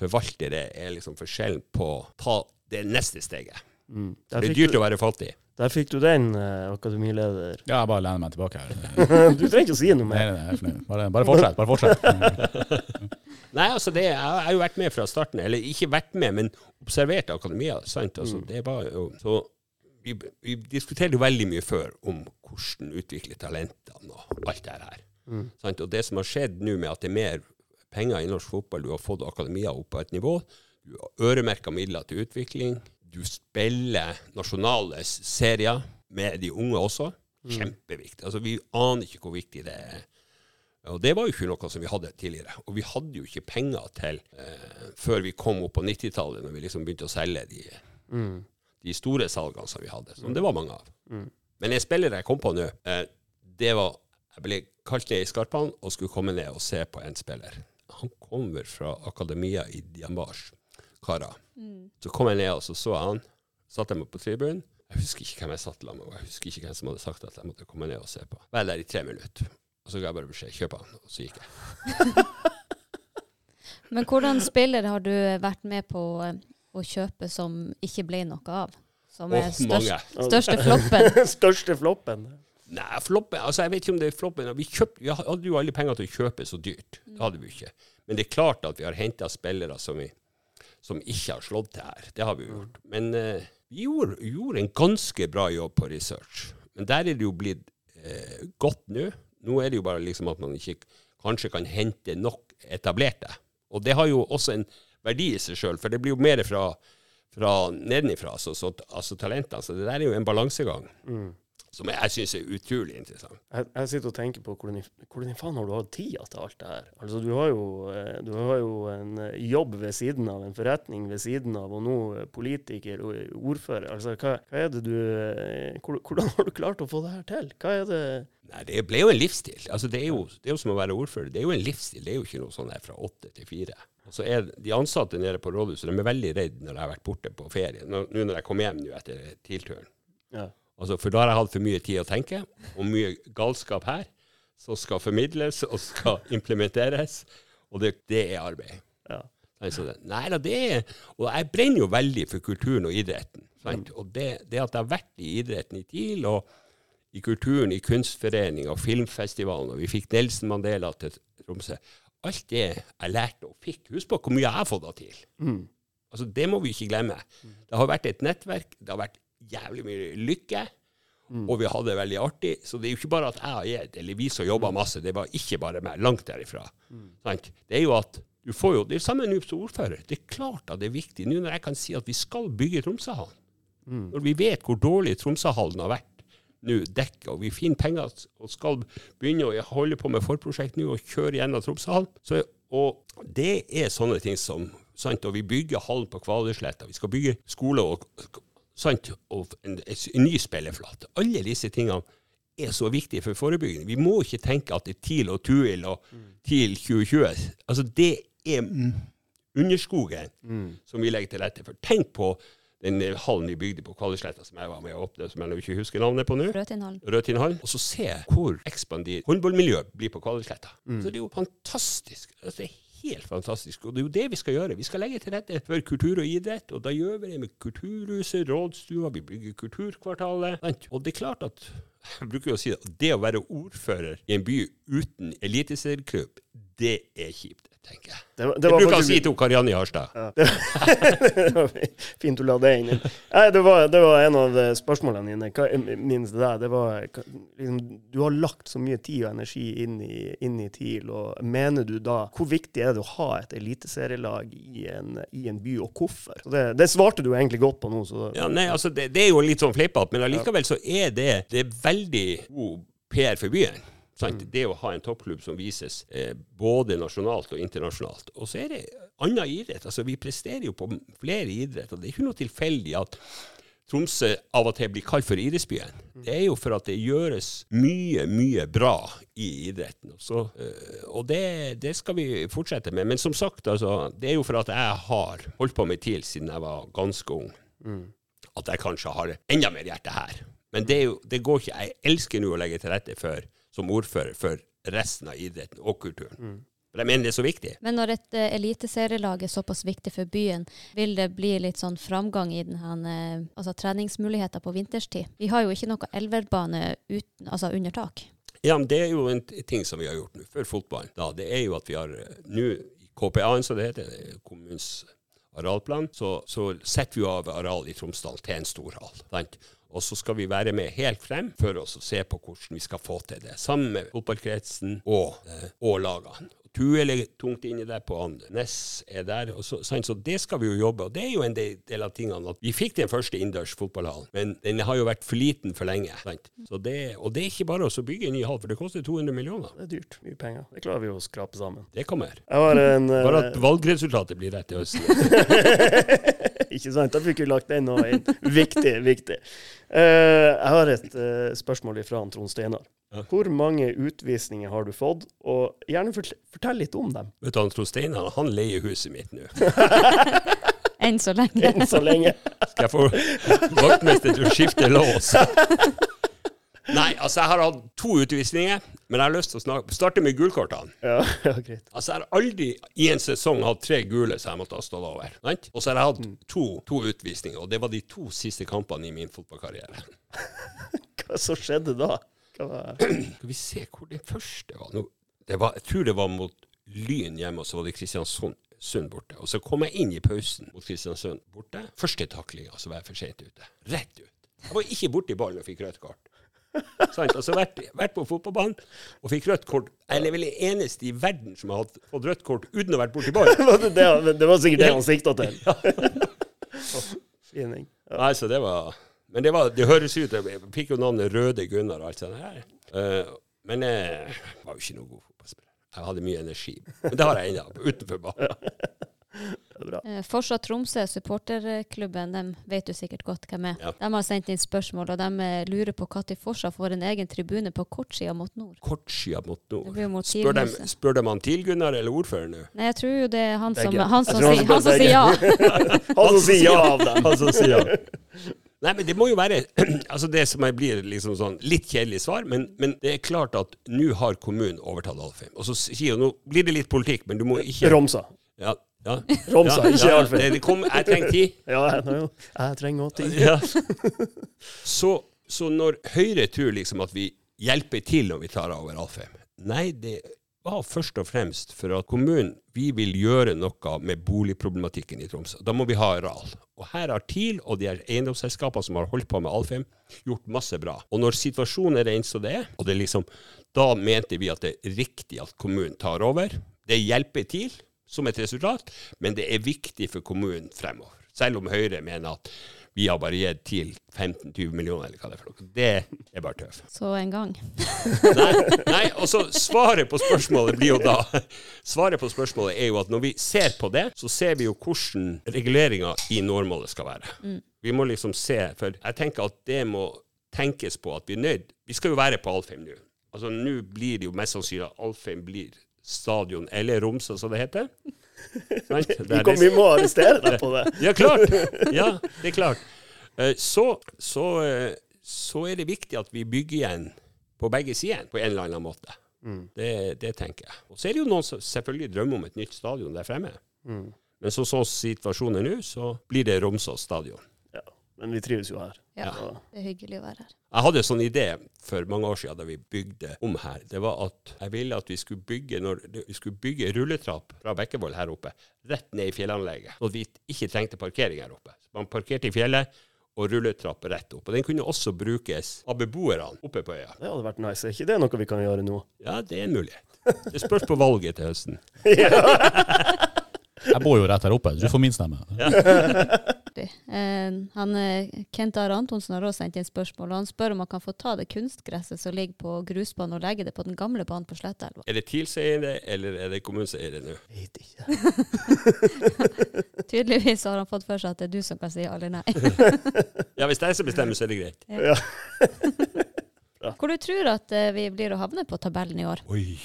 forvalte det er liksom forskjellen på å ta det neste steget. Mm. Det er dyrt å være fattig. Der fikk du den, eh, akademileder. Ja, jeg bare lener meg tilbake her. du trenger ikke å si noe mer. nei, nei, nei. Bare, bare fortsett. Bare fortsett. Nei, altså det, jeg har jo vært med fra starten, eller ikke vært med, men observert akademia. sant? Altså, Mm. det var jo, så vi, vi diskuterte jo veldig mye før om hvordan utvikle talentene og alt det her. Mm. Sant? Og det som har skjedd nå med at det er mer penger i norsk fotball, du har fått akademia opp på et nivå, du har øremerka midler til utvikling, du spiller nasjonale serier med de unge også. Kjempeviktig. Altså, vi aner ikke hvor viktig det er. Og det var jo ikke noe som vi hadde tidligere. Og vi hadde jo ikke penger til eh, før vi kom opp på 90-tallet, når vi liksom begynte å selge de, Mm. de store salgene som vi hadde, som det var mange av. Mm. Men en spiller jeg kom på nå, eh, det var Jeg ble kalt ned i Skarpan og skulle komme ned og se på en spiller. Han kommer fra akademia i Diambars, Kara. Så kom jeg ned, og så så jeg han. Satte jeg meg på tribunen. Jeg husker ikke hvem jeg satt sammen med, og jeg husker ikke hvem som hadde sagt at jeg måtte komme ned og se på. Vel der i tre minutter. Og så ga jeg bare beskjed kjøp han, og så gikk jeg. Men hvordan spiller har du vært med på eh, å kjøpe som ikke ble noe av? Som er oh, størst, største floppen? Største floppen. Nei, floppen, altså jeg vet ikke om det er floppen. Vi, kjøpt, vi hadde jo alle penger til å kjøpe så dyrt. Det hadde vi ikke. Men det er klart at vi har henta spillere som, vi, som ikke har slått til her. Det har vi gjort. Men eh, vi gjorde, gjorde en ganske bra jobb på research. Men der er det jo blitt eh, godt nå. Nå er det jo bare liksom at man ikke kanskje kan hente nok etablerte. Og det har jo også en verdi i seg sjøl, for det blir jo mer fra, fra nedenifra, altså, så, altså talentene. Så det der er jo en balansegang Mm. Som jeg, syns er utrolig interessant. Jeg, jeg sitter og tenker på hvordan, hvordan faen har du hatt tida til alt det her? Altså, du har jo, eh, du har jo en eh, jobb ved siden av, en forretning ved siden av, og nå eh, politiker og ordfører. Altså, hva, hva er det du Hvordan har du klart å få det her til? Hva er det Nei, Det ble jo en livsstil. Altså, det, er jo, det er jo som å være ordfører. Det er jo en livsstil. Det er jo ikke noe sånn her fra åtte til fire. Så er De ansatte nede på rådhuset de er veldig redde når jeg har vært borte på ferie. Nå når jeg kom hjem nå etter TIL-turen. Ja. Altså, for da har jeg hatt for mye tid å tenke, og mye galskap her, som skal formidles og skal implementeres. Og det, det er arbeid. ja. Altså, nei da, det er Og jeg brenner jo veldig for kulturen og idretten. Sant? Og det, det at jeg har vært i idretten i TIL, og i kulturen, i kunstforeninga, og filmfestivalen, og vi fikk Nelson Mandela til Tromsø Alt det jeg lærte og fikk. Husk på hvor mye jeg har fått av TIL. Mm. Altså, det må vi ikke glemme. Det har vært et nettverk, det har vært jævlig mye lykke, og vi hadde det veldig artig. Så det er jo ikke bare at jeg og jeg, eller vi som jobber masse, det var ikke bare meg, langt derifra. Mm. Det er jo at du får jo, det er samme nå som ordfører. Det er klart at det er viktig, nå når jeg kan si at vi skal bygge Tromsøhallen. Når vi vet hvor dårlig Tromsøhallen har vært nå dekket, og vi finner penger og skal begynne å holde på med forprosjekt nå og kjøre gjennom Tromsøhallen. Og det er sånne ting som sant, Og vi bygger hallen på Kvaløysletta. Vi skal bygge skole og, sant, og en, en ny spilleflate. Alle disse tingene er så viktige for forebygging. Vi må ikke tenke at det er TIL og TUIL og TIL 2020. Altså, det er underskogen som vi legger til rette for. Tenk på den eh, hallen vi bygde på Kvaløysletta som jeg var med å åpne, som jeg nå ikke husker navnet på nå. Rødtinnhallen. Og så se hvor ekspandir håndballmiljøet blir på Kvaløysletta. Så det er jo fantastisk. Altså, det er helt fantastisk. Og det er jo det vi skal gjøre. Vi skal legge til rette for kultur og idrett, og da gjør vi det med Kulturhuset, rådstua, vi bygger Kulturkvartalet. Og det er klart at jeg bruker jo å si at det å være ordfører i en by uten eliteserieklubb, det er kjipt, tenker jeg. Det, var- det var jeg bruker å si til Karianne i Harstad. Ja, fint du la det inn. Nei, det, var, det var en av eh, spørsmålene dine. Hva, minst det der. Det var, liksom, du har lagt så mye tid og energi inn i, inn i TIL. og Mener du da Hvor viktig er det å ha et eliteserielag i en, i en by, og hvorfor? Det, det svarte du egentlig godt på nå. Så, Ja, nei, altså det, det er jo litt sånn fleipete, men allikevel så er det, det er veldig god PR for byen. Sant? Det å ha en toppklubb som vises eh, både nasjonalt og internasjonalt. Og så er det annen idrett. Altså, vi presterer jo på flere idretter. Det er ikke noe tilfeldig at Tromsø av og til blir kalt for idrettsbyen. Det er jo for at det gjøres mye, mye bra i idretten. Så, øh, og det, det skal vi fortsette med. Men som sagt, altså, det er jo for at jeg har holdt på med TIL siden jeg var ganske ung. At jeg kanskje har enda mer hjerte her. Men det, jo, det går ikke. Jeg elsker nå å legge til rette for, som ordfører for resten av idretten og kulturen. Mm. jeg mener det er så viktig. Men når et uh, eliteserielag er såpass viktig for byen, vil det bli litt sånn framgang i denne, her, eh, altså treningsmuligheter på vinterstid? Vi har jo ikke noe elverbane uten, altså under tak. Ja, men det er jo en ting som vi har gjort nå, for fotballen. Da, det er jo at vi har eh, nå i KPA-en, som det heter, kommunens arealplan, så, så setter vi av areal i Tromsdal til en stor hall. Og så skal vi være med helt frem for oss å se på hvordan vi skal få til det, sammen med fotballkretsen og, eh, og lagene. Tue er tungt inni der på andre. Ness er der. Så, så det skal vi jo jobbe. Og det er jo en del, av tingene at vi fikk den første innendørs fotballhallen, men den har jo vært for liten for lenge. Det, og det er ikke bare å bygge en ny hall, for det koster 200 millioner. Det er dyrt. Mye penger. Det klarer vi å skrape sammen. Det kommer. En eh, Bare at valgresultatet blir rett til høsten. Ikke sant? Da fikk vi lagt den nå inn. Viktig, viktig. Uh, jeg har et uh, spørsmål fra Trond Steinar. Ja. Hvor mange utvisninger har du fått, og gjerne fortell, fortell litt om dem, Vet du, han Trond Steinar, han leier huset mitt nå. Enn så lenge. enn så lenge. Skal jeg få vaktmester til å skifte lås? Nei, altså jeg har hatt to utvisninger, men jeg har lyst til å snakke, starte med gulkortene. Ja, ja, greit. Altså Jeg har aldri i en sesong hatt tre gule som jeg måtte ha stått over. Right? Og så har jeg hatt to, to utvisninger, og det var de to siste kampene i min fotballkarriere. Hva så skjedde da? Skal vi se hvor den første var. Nå, det var jeg tror det var mot Lyn hjemme, og så var det Kristiansund Sund borte. Og så kom jeg inn i pausen mot Kristiansund borte. Første taklinga, så var jeg for sent ute. Rett ut. Jeg var ikke borti ballen og fikk rødt kort. Sant? Altså vært, vært på fotballbanen og fikk rødt kort. Jeg er vel eneste i verden som har hatt, fått rødt kort uten å ha vært borti ballen. det, det, det var sikkert det han sikta til. Ja. Nei, så det var Men det, var, det høres ut Jeg fikk jo navnet Røde Gunnar og alt sånt her. Uh, men jeg var jo ikke noe god fotballspiller. Jeg hadde mye energi. Men det har jeg ennå, utenfor banen. Er. Eh, Forsa Tromsø, supporterklubben, dem vet du sikkert godt hvem er. Ja. De har sendt inn spørsmål, og de eh, lurer på når Forsa får en egen tribune på kortsida mot nord. Kortsida mot nord. mot Spør dem, TIL-huset. spør dem han TIL-Gunnar eller ordføreren nå? Nei, jeg tror jo det er han som, Begge. han som, han sier, han som sier ja. Han som sier ja av dem. Han som sier ja. Nei, men det må jo være altså det som jeg blir liksom sånn litt kjedelig svar, men, men det er klart at nå har kommunen overtatt Alfheim. Og så sier hun nå blir det litt politikk, men du må ikke Romsa. Ja, ja. Romsa, ikke ja, Alfheim. det, kom, jeg trenger tid. Ja, jeg, jeg trenger også tid. Ja. Så, så når Høyre tror liksom at vi hjelper til når vi tar over Alfheim Nei, det var først og fremst for at kommunen vi vil gjøre noe med boligproblematikken i Tromsø. Da må vi ha areal. Og her har TIL og de eiendomsselskapene som har holdt på med Alfheim, gjort masse bra. Og når situasjonen er den som det er, og det liksom, da mente vi at det er riktig at kommunen tar over. Det hjelper TIL som et resultat, men det er viktig for kommunen fremover. Selv om Høyre mener at vi har bare gitt TIL 15-20 millioner, eller hva det er for noe. Det er bare tøv. Så en gang. Nei, nei, og så svaret på spørsmålet blir jo da Svaret på spørsmålet er jo at når vi ser på det, så ser vi jo hvordan reguleringa i normålet skal være. Vi må liksom se, for jeg tenker at det må tenkes på at vi er nødt Vi skal jo være på Alfheim nå. Altså Nå blir det jo mest sannsynlig at Alfheim blir stadion, eller Romsø som det heter. Er vi må arrestere deg på det. Ja, klart! Ja, det er klart. Eh, Så, så, eh, så er det viktig at vi bygger igjen på begge sider på en eller annen måte. Mm. Det, det tenker jeg. Og så er det jo noen som selvfølgelig drømmer om et nytt stadion der fremme. Mm. Men sånn som situasjonen er nå, så blir det Romsås stadion. Ja. Men vi trives jo her. Ja, det er hyggelig å være her. Jeg hadde en sånn idé for mange år siden da vi bygde om her. Det var at jeg ville at vi skulle bygge når vi skulle bygge rulletrapp fra Bekkevoll her oppe, rett ned i fjellanlegget. Så vi ikke trengte parkering her oppe. Så man parkerte i fjellet og rulletrapp rett opp. Og den kunne også brukes av beboerne oppe på øya. det hadde vært nice. Er ikke det noe vi kan gjøre nå? Ja, det er en mulighet. Det spørs på valget til høsten. Jeg bor jo rett her oppe, så du får min stemme. artig. Eh, han, eh, Kent Are Antonsen har også sendt inn spørsmål, og han spør om han kan få ta det kunstgresset som ligger på grusbanen og legge det på den gamle banen på Slettelva. Er det TIL som eier det, eller er det kommunen som eier det nå? Vet ikke. Tydeligvis har han fått for seg at det er du som kan si ja eller nei. Ja, hvis det er som bestemmer, så er det greit. Ja. Hvor du tror at eh, vi blir å havne på tabellen i år? Oi.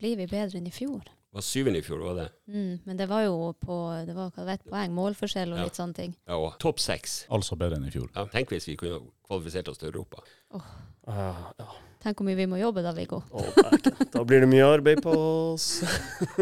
Blir vi bedre enn i fjor? Det var syvende i fjor, var det? Mm, men det var jo på det var, hva vet, poeng, målforskjell og Ja. litt sånne ting. Ja, og topp seks. Altså bedre enn i fjor. Ja, tenk hvis vi kunne kvalifisert oss til Europa. Ah, ja. Tenk hvor mye vi må jobbe da, Viggo. Oh, da blir det mye arbeid på oss.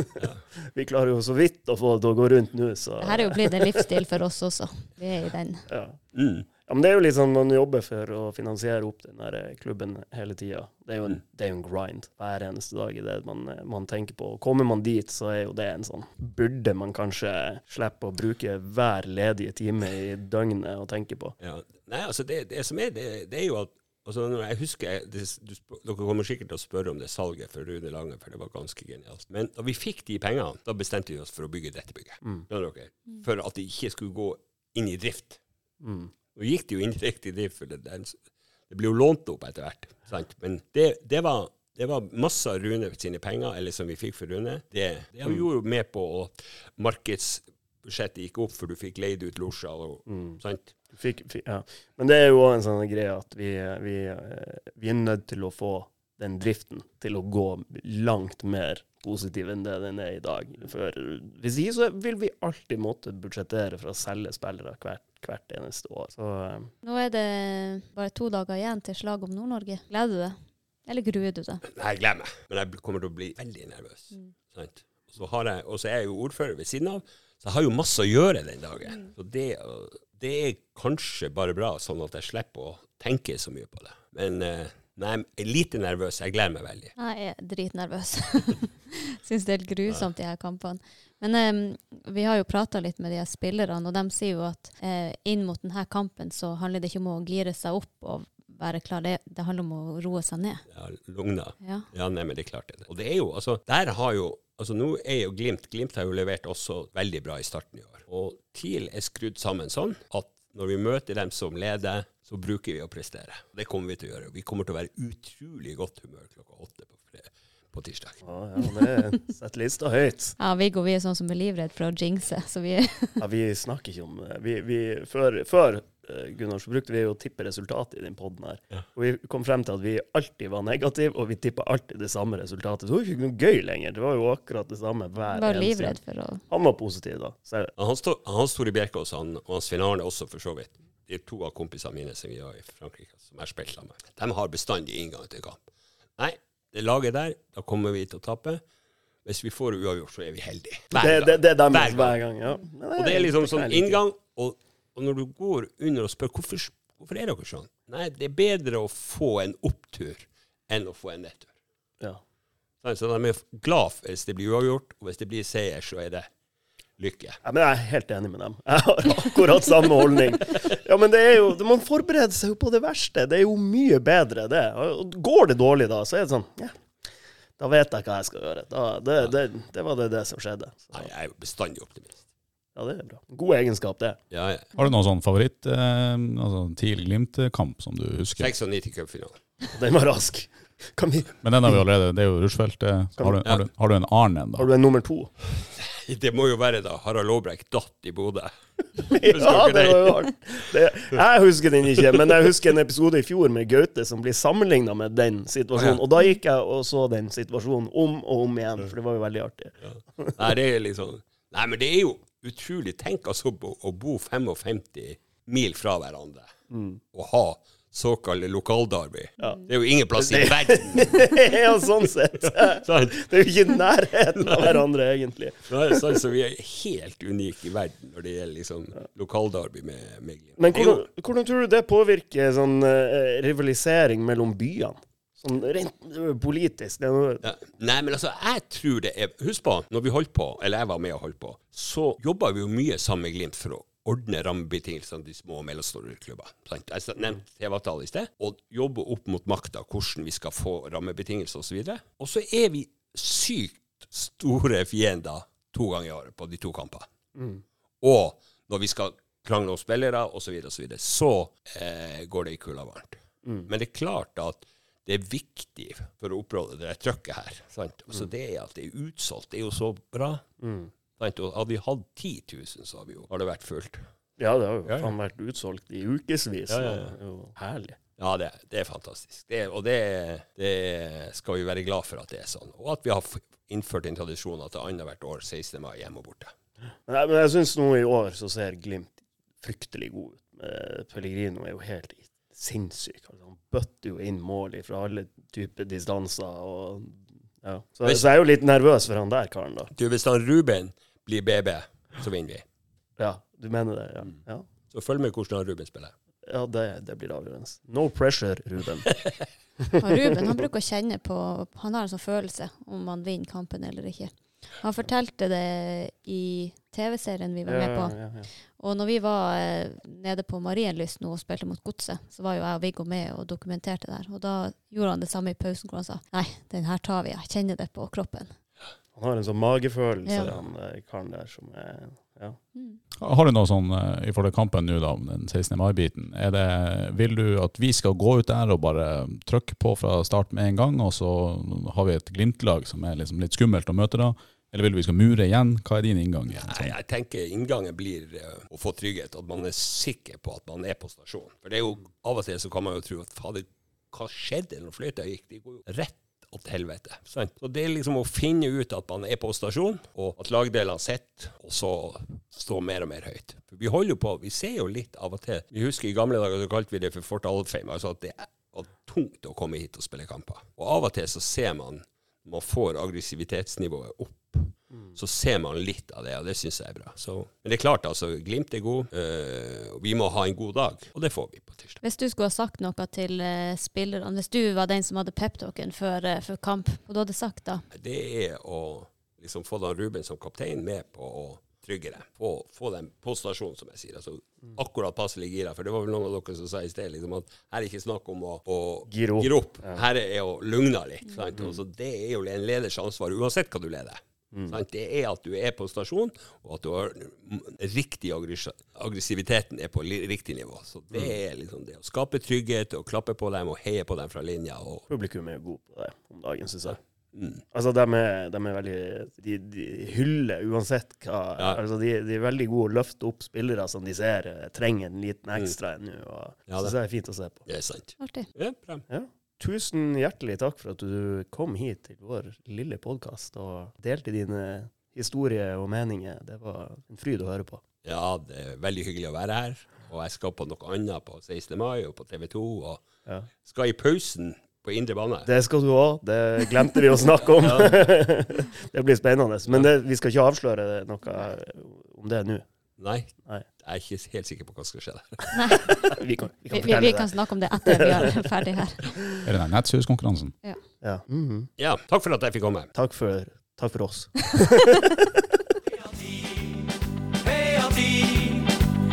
vi klarer jo så vidt å få det til å gå rundt nå, så Dette er jo blitt en livsstil for oss også. Vi er i den. ja. Mm. Ja, men det er jo litt sånn man jobber for å finansiere opp den der klubben hele tida. Det, en- det er jo en grind hver eneste dag i det man, man tenker på. Og Kommer man dit, så er jo det en sånn Burde man kanskje slippe å bruke hver ledige time i døgnet å tenke på. Ja. Nei, altså det, det som er, det, det er jo at altså når jeg husker, det, du, Dere kommer sikkert til å spørre om det salget for Rune Lange, for det var ganske genialt. Men da vi fikk de pengene, da bestemte vi oss for å bygge dette bygget. Mm. Dere? For at det ikke skulle gå inn i drift. Mm. Nå gikk det jo indirekte i drift, for det, det, ble jo lånt opp etter hvert. Sant? Men det, det, var, det var masse av Rune sine penger, eller som vi fikk for Rune. Det, det gjorde jo med på at markedsbudsjettet gikk opp, for du fikk leid ut losjer. Mm. Sant? Fikk, fikk, ja. Men det er jo òg en sånn greie at vi, vi, eh, vi er nødt til å få den driften til å gå langt mer positiv enn det den er i dag. For hvis ikke så vil vi alltid måtte budsjettere for å selge spillere hvert, hvert eneste år. Så eh, Nå er det bare to dager igjen til slag om Nord-Norge. Gleder du deg? Eller gruer du deg? Nei, jeg gleder meg. Men jeg kommer til å bli veldig nervøs. Mm. Sant? Og så har jeg- og så er jeg jo ordfører ved siden av, så jeg har jo masse å gjøre den dagen. Så det, det er kanskje bare bra, sånn at jeg slipper å tenke så mye på det. Men eh, nei, jeg er lite nervøs. Jeg gleder meg veldig. Jeg er dritnervøs. Syns det er helt grusomt, de her kampene. Men eh, vi har jo prata litt med de her spillerne, og de sier jo at eh, inn mot denne kampen så handler det ikke om å gire seg opp og være klar, det, det handler om å roe seg ned. Ja, lugne. Ja. Ja, nei, men det er klart det. Og det er jo, altså, der har jo Altså, nå er jo Glimt Glimt har jo levert også veldig bra i starten i år. Og TIL er skrudd sammen sånn at når vi møter dem som leder, så bruker vi å prestere. Det kommer vi til å gjøre. Vi kommer til å være utrolig godt humør klokka åtte på, fre- på tirsdag. ja, ja, det setter lista høyt. Ja, Viggo vi er sånn som er livredd for å jinxe, så vi Ja, vi snakker ikke om det. Vi, vi, før, før eh, Gunnar, så brukte vi å tippe resultatet i den poden her. Ja. Og vi kom frem til at vi alltid var negative, og vi tippa alltid det samme resultatet. Så det var jo ikke noe gøy lenger. Det var jo akkurat det samme hver var eneste for å Han var positiv, da. Så Han Hans, Hans Tore Bjerkås han, og Hans Finn Arne også, for så vidt. De er to av kompisene mine som vi har i Frankrike, som jeg har spilt sammen med. De har bestandig inngang til kamp. Nei, det laget der, da kommer vi til å tape. Hvis vi får uavgjort, så er vi heldige. Hver det, gang. det, det deres Hver gang. hver gang. Ja. Nei, Og det er liksom sånn inngang, og, og når du går under og spør hvorfor, hvorfor er dere sånn? Nei, det er bedre å få en opptur enn å få en nedtur. Ja. Sånn, Så de er glad hvis det blir uavgjort, og hvis det blir seier, så er det lykke. Ja, men jeg er helt enig med dem. Jeg har akkurat samme holdning. Ja, men det er jo, Man forbereder seg jo på det verste. Det er jo mye bedre, det. Går det dårlig da, så er det sånn ja, Da vet jeg hva jeg skal gjøre. Da, det, det, det var det, det som skjedde. Så, Nei, jeg er bestandig optimist. ja, det er bra. God egenskap, det. Ja, ja. Har du noen sånn favoritt eh, altså, TIL-Glimt-kamp som du husker? 96 cupfinalen. Den var rask. Kan vi, Men den har vi allerede, det er jo Rushfeldt. Har, du- har, har du en Arnen, da? har du en nummer to? Det må jo være da Harald Aabrekk datt i Bodø. Ja, det var jo hardt. Det, jeg husker den ikke, men jeg husker en episode i fjor med Gaute som blir sammenligna med den situasjonen. Og da gikk jeg og så den situasjonen om og om igjen, for det var jo veldig artig. Nei, det er liksom Nei, men det er jo utrolig. Tenk altså å bo 55 mil fra hverandre og ha såkalte lokaldarby. Det er jo ingen plass i verden. ja, sånn sett. Det er jo ikke nærheten av hverandre, egentlig. Nei, sånn, så vi er helt unike i verden når det gjelder liksom lokaldarby med, med Glimt. Men hvordan, hvordan tror du det påvirker sånn eh, rivalisering mellom byene? Sånn rent eh, politisk? Noe, Ja. Nei, men altså, jeg tror det er Husk på, når vi holdt på, eller jeg var med og holdt på, så jobba vi jo mye sammen med Glimt for å ordne rammebetingelsene de små og mellomstore klubber. Sant? Jeg nevnte TV-avtale i sted, og jobbe opp mot makta hvordan vi skal få rammebetingelser osv. Og, så og så er vi sykt store fiender to ganger i året på de to kampene. Og når vi skal krangle om spillere osv., så, videre, og så, videre, så eh, går det i kulda varmt. Men det er klart at det er viktig for å oppråde det trøkket her. Sant? Altså det er at det er utsolgt. Det er jo så bra. Sant? Hadde vi hatt 10 000, så hadde, vi jo, hadde det vært fullt. ja, det har jo Ja, ja. vært utsolgt i ukevis. Ja, ja, er herlig. Ja, det, det er fantastisk. Det, og det, det skal vi være glad for at det er sånn. Og at vi har innført en tradisjon at det er annethvert år 16. mai hjemme og borte. Nei, men jeg syns nå i år så ser Glimt fryktelig god ut. Eh, Pellegrino er jo helt sinnssyk. Altså, han bøtter jo inn mål fra alle typer distanser. Og, ja. så, Hvis- så jeg er jo litt nervøs for han der karen, da. Du, hvis han Ruben blir BB, så vinner vi. Ja, du mener det? Ja, ja. Så følg med hvordan Ruben spiller. ja det, det blir avgjørende. No pressure, Ruben. Og Ruben han bruker å kjenne på Han har en sånn følelse om han vinner kampen eller ikke. Han fortalte det i TV-serien vi var med på. Ja, ja, ja. Og når vi var eh, nede på Marienlyst nå og spilte mot Godset, så var jo jeg og Viggo med og dokumenterte der. Og da gjorde han det samme i pausen, hvor han sa nei, den her tar vi, jeg kjenner det på kroppen. Han har en sånn magefølelse, Ja. han eh, karen der, som er ja. Mm. Har du noe sånn eh, i forhold til kampen nå, da, den 16. mai-biten? Er Vil du at vi skal gå ut der og bare trykke på fra start med en gang, og så har vi et Glimt-lag som er liksom litt skummelt å møte da? Eller vil du vi skal mure igjen? Hva er din inngang? Igjen, sånn? Nei, jeg tenker inngangen blir eh, å få trygghet, at man er sikker på at man er på stasjon. For det er jo av og til så kan man jo tro at fader, hva skjedde når fløyta gikk? De går jo rett til helvete. Sant? Så det er liksom å finne ut at man er på stasjon, og at lagdelene sitter, og så stå mer og mer høyt. For vi holder jo på, vi ser jo litt av og til Vi husker i gamle dager så kalte vi det for Fort Alfheim, altså at det var tungt å komme hit og spille kamper. Og av og til så ser man man får aggressivitetsnivået opp så ser man litt av det, og det syns jeg er bra. Så, men det er klart, altså, Glimt er god, øh, og vi må ha en god dag, og det får vi på tirsdag. Hvis du skulle ha sagt noe til uh, spillerne, hvis du var den som hadde peptalken før, uh, før kamp, hva du hadde sagt da? Det er å liksom få Dan Ruben som kaptein med på å trygge dem. Få, få dem på stasjonen, som jeg sier. Altså, akkurat passelig gira. For det var vel noen av dere som sa i sted liksom, at her er ikke snakk om å, å Gire opp. Her er å lugne litt. Sant? Og så det er jo en leders ansvar, uansett hva du leder. Sant? Det er at du er på stasjon, og at du har mm, riktig aggressiviteten er på riktig nivå. Så det er liksom det å skape trygghet og klappe på dem og heie på dem fra linja. Og, Publikum er jo god på det om dagen, syns jeg. mm. Altså, de er, de er veldig De, de hyller uansett hva Ja. Altså, de, de er veldig gode å løfte opp spillere som de ser eh, trenger en liten ekstra mm. ennå. Mm. Ja, synes det. jeg er fint å se på. Det er sant. Artig. Ja, bra. Ja. Tusen hjertelig takk for at du kom hit til vår lille podkast og delte dine historier og meninger. Det var en fryd å høre på. Ja, det er veldig hyggelig å være her. Og jeg skal på noe annet på 16. mai og på TV 2. Og Ja. skal i pausen på indre bane. Det skal du òg. Det glemte vi å snakke om. det blir spennende. Men det, vi skal ikke avsløre noe om det nå. Nei, Nei. Jeg er ikke helt sikker på hva som skal skje der. Vi kan, vi kan vi, vi kan snakke om det etter vi er ferdig her. Er det den nettshuskonkurransen? Ja. Mhm. Ja, takk for at jeg fikk komme. Takk, for, takk for oss.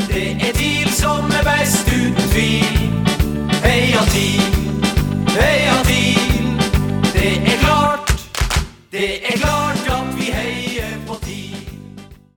Det er TIL som er best uten tvil. Heia TIL, heia TIL, det er klart, det er klart.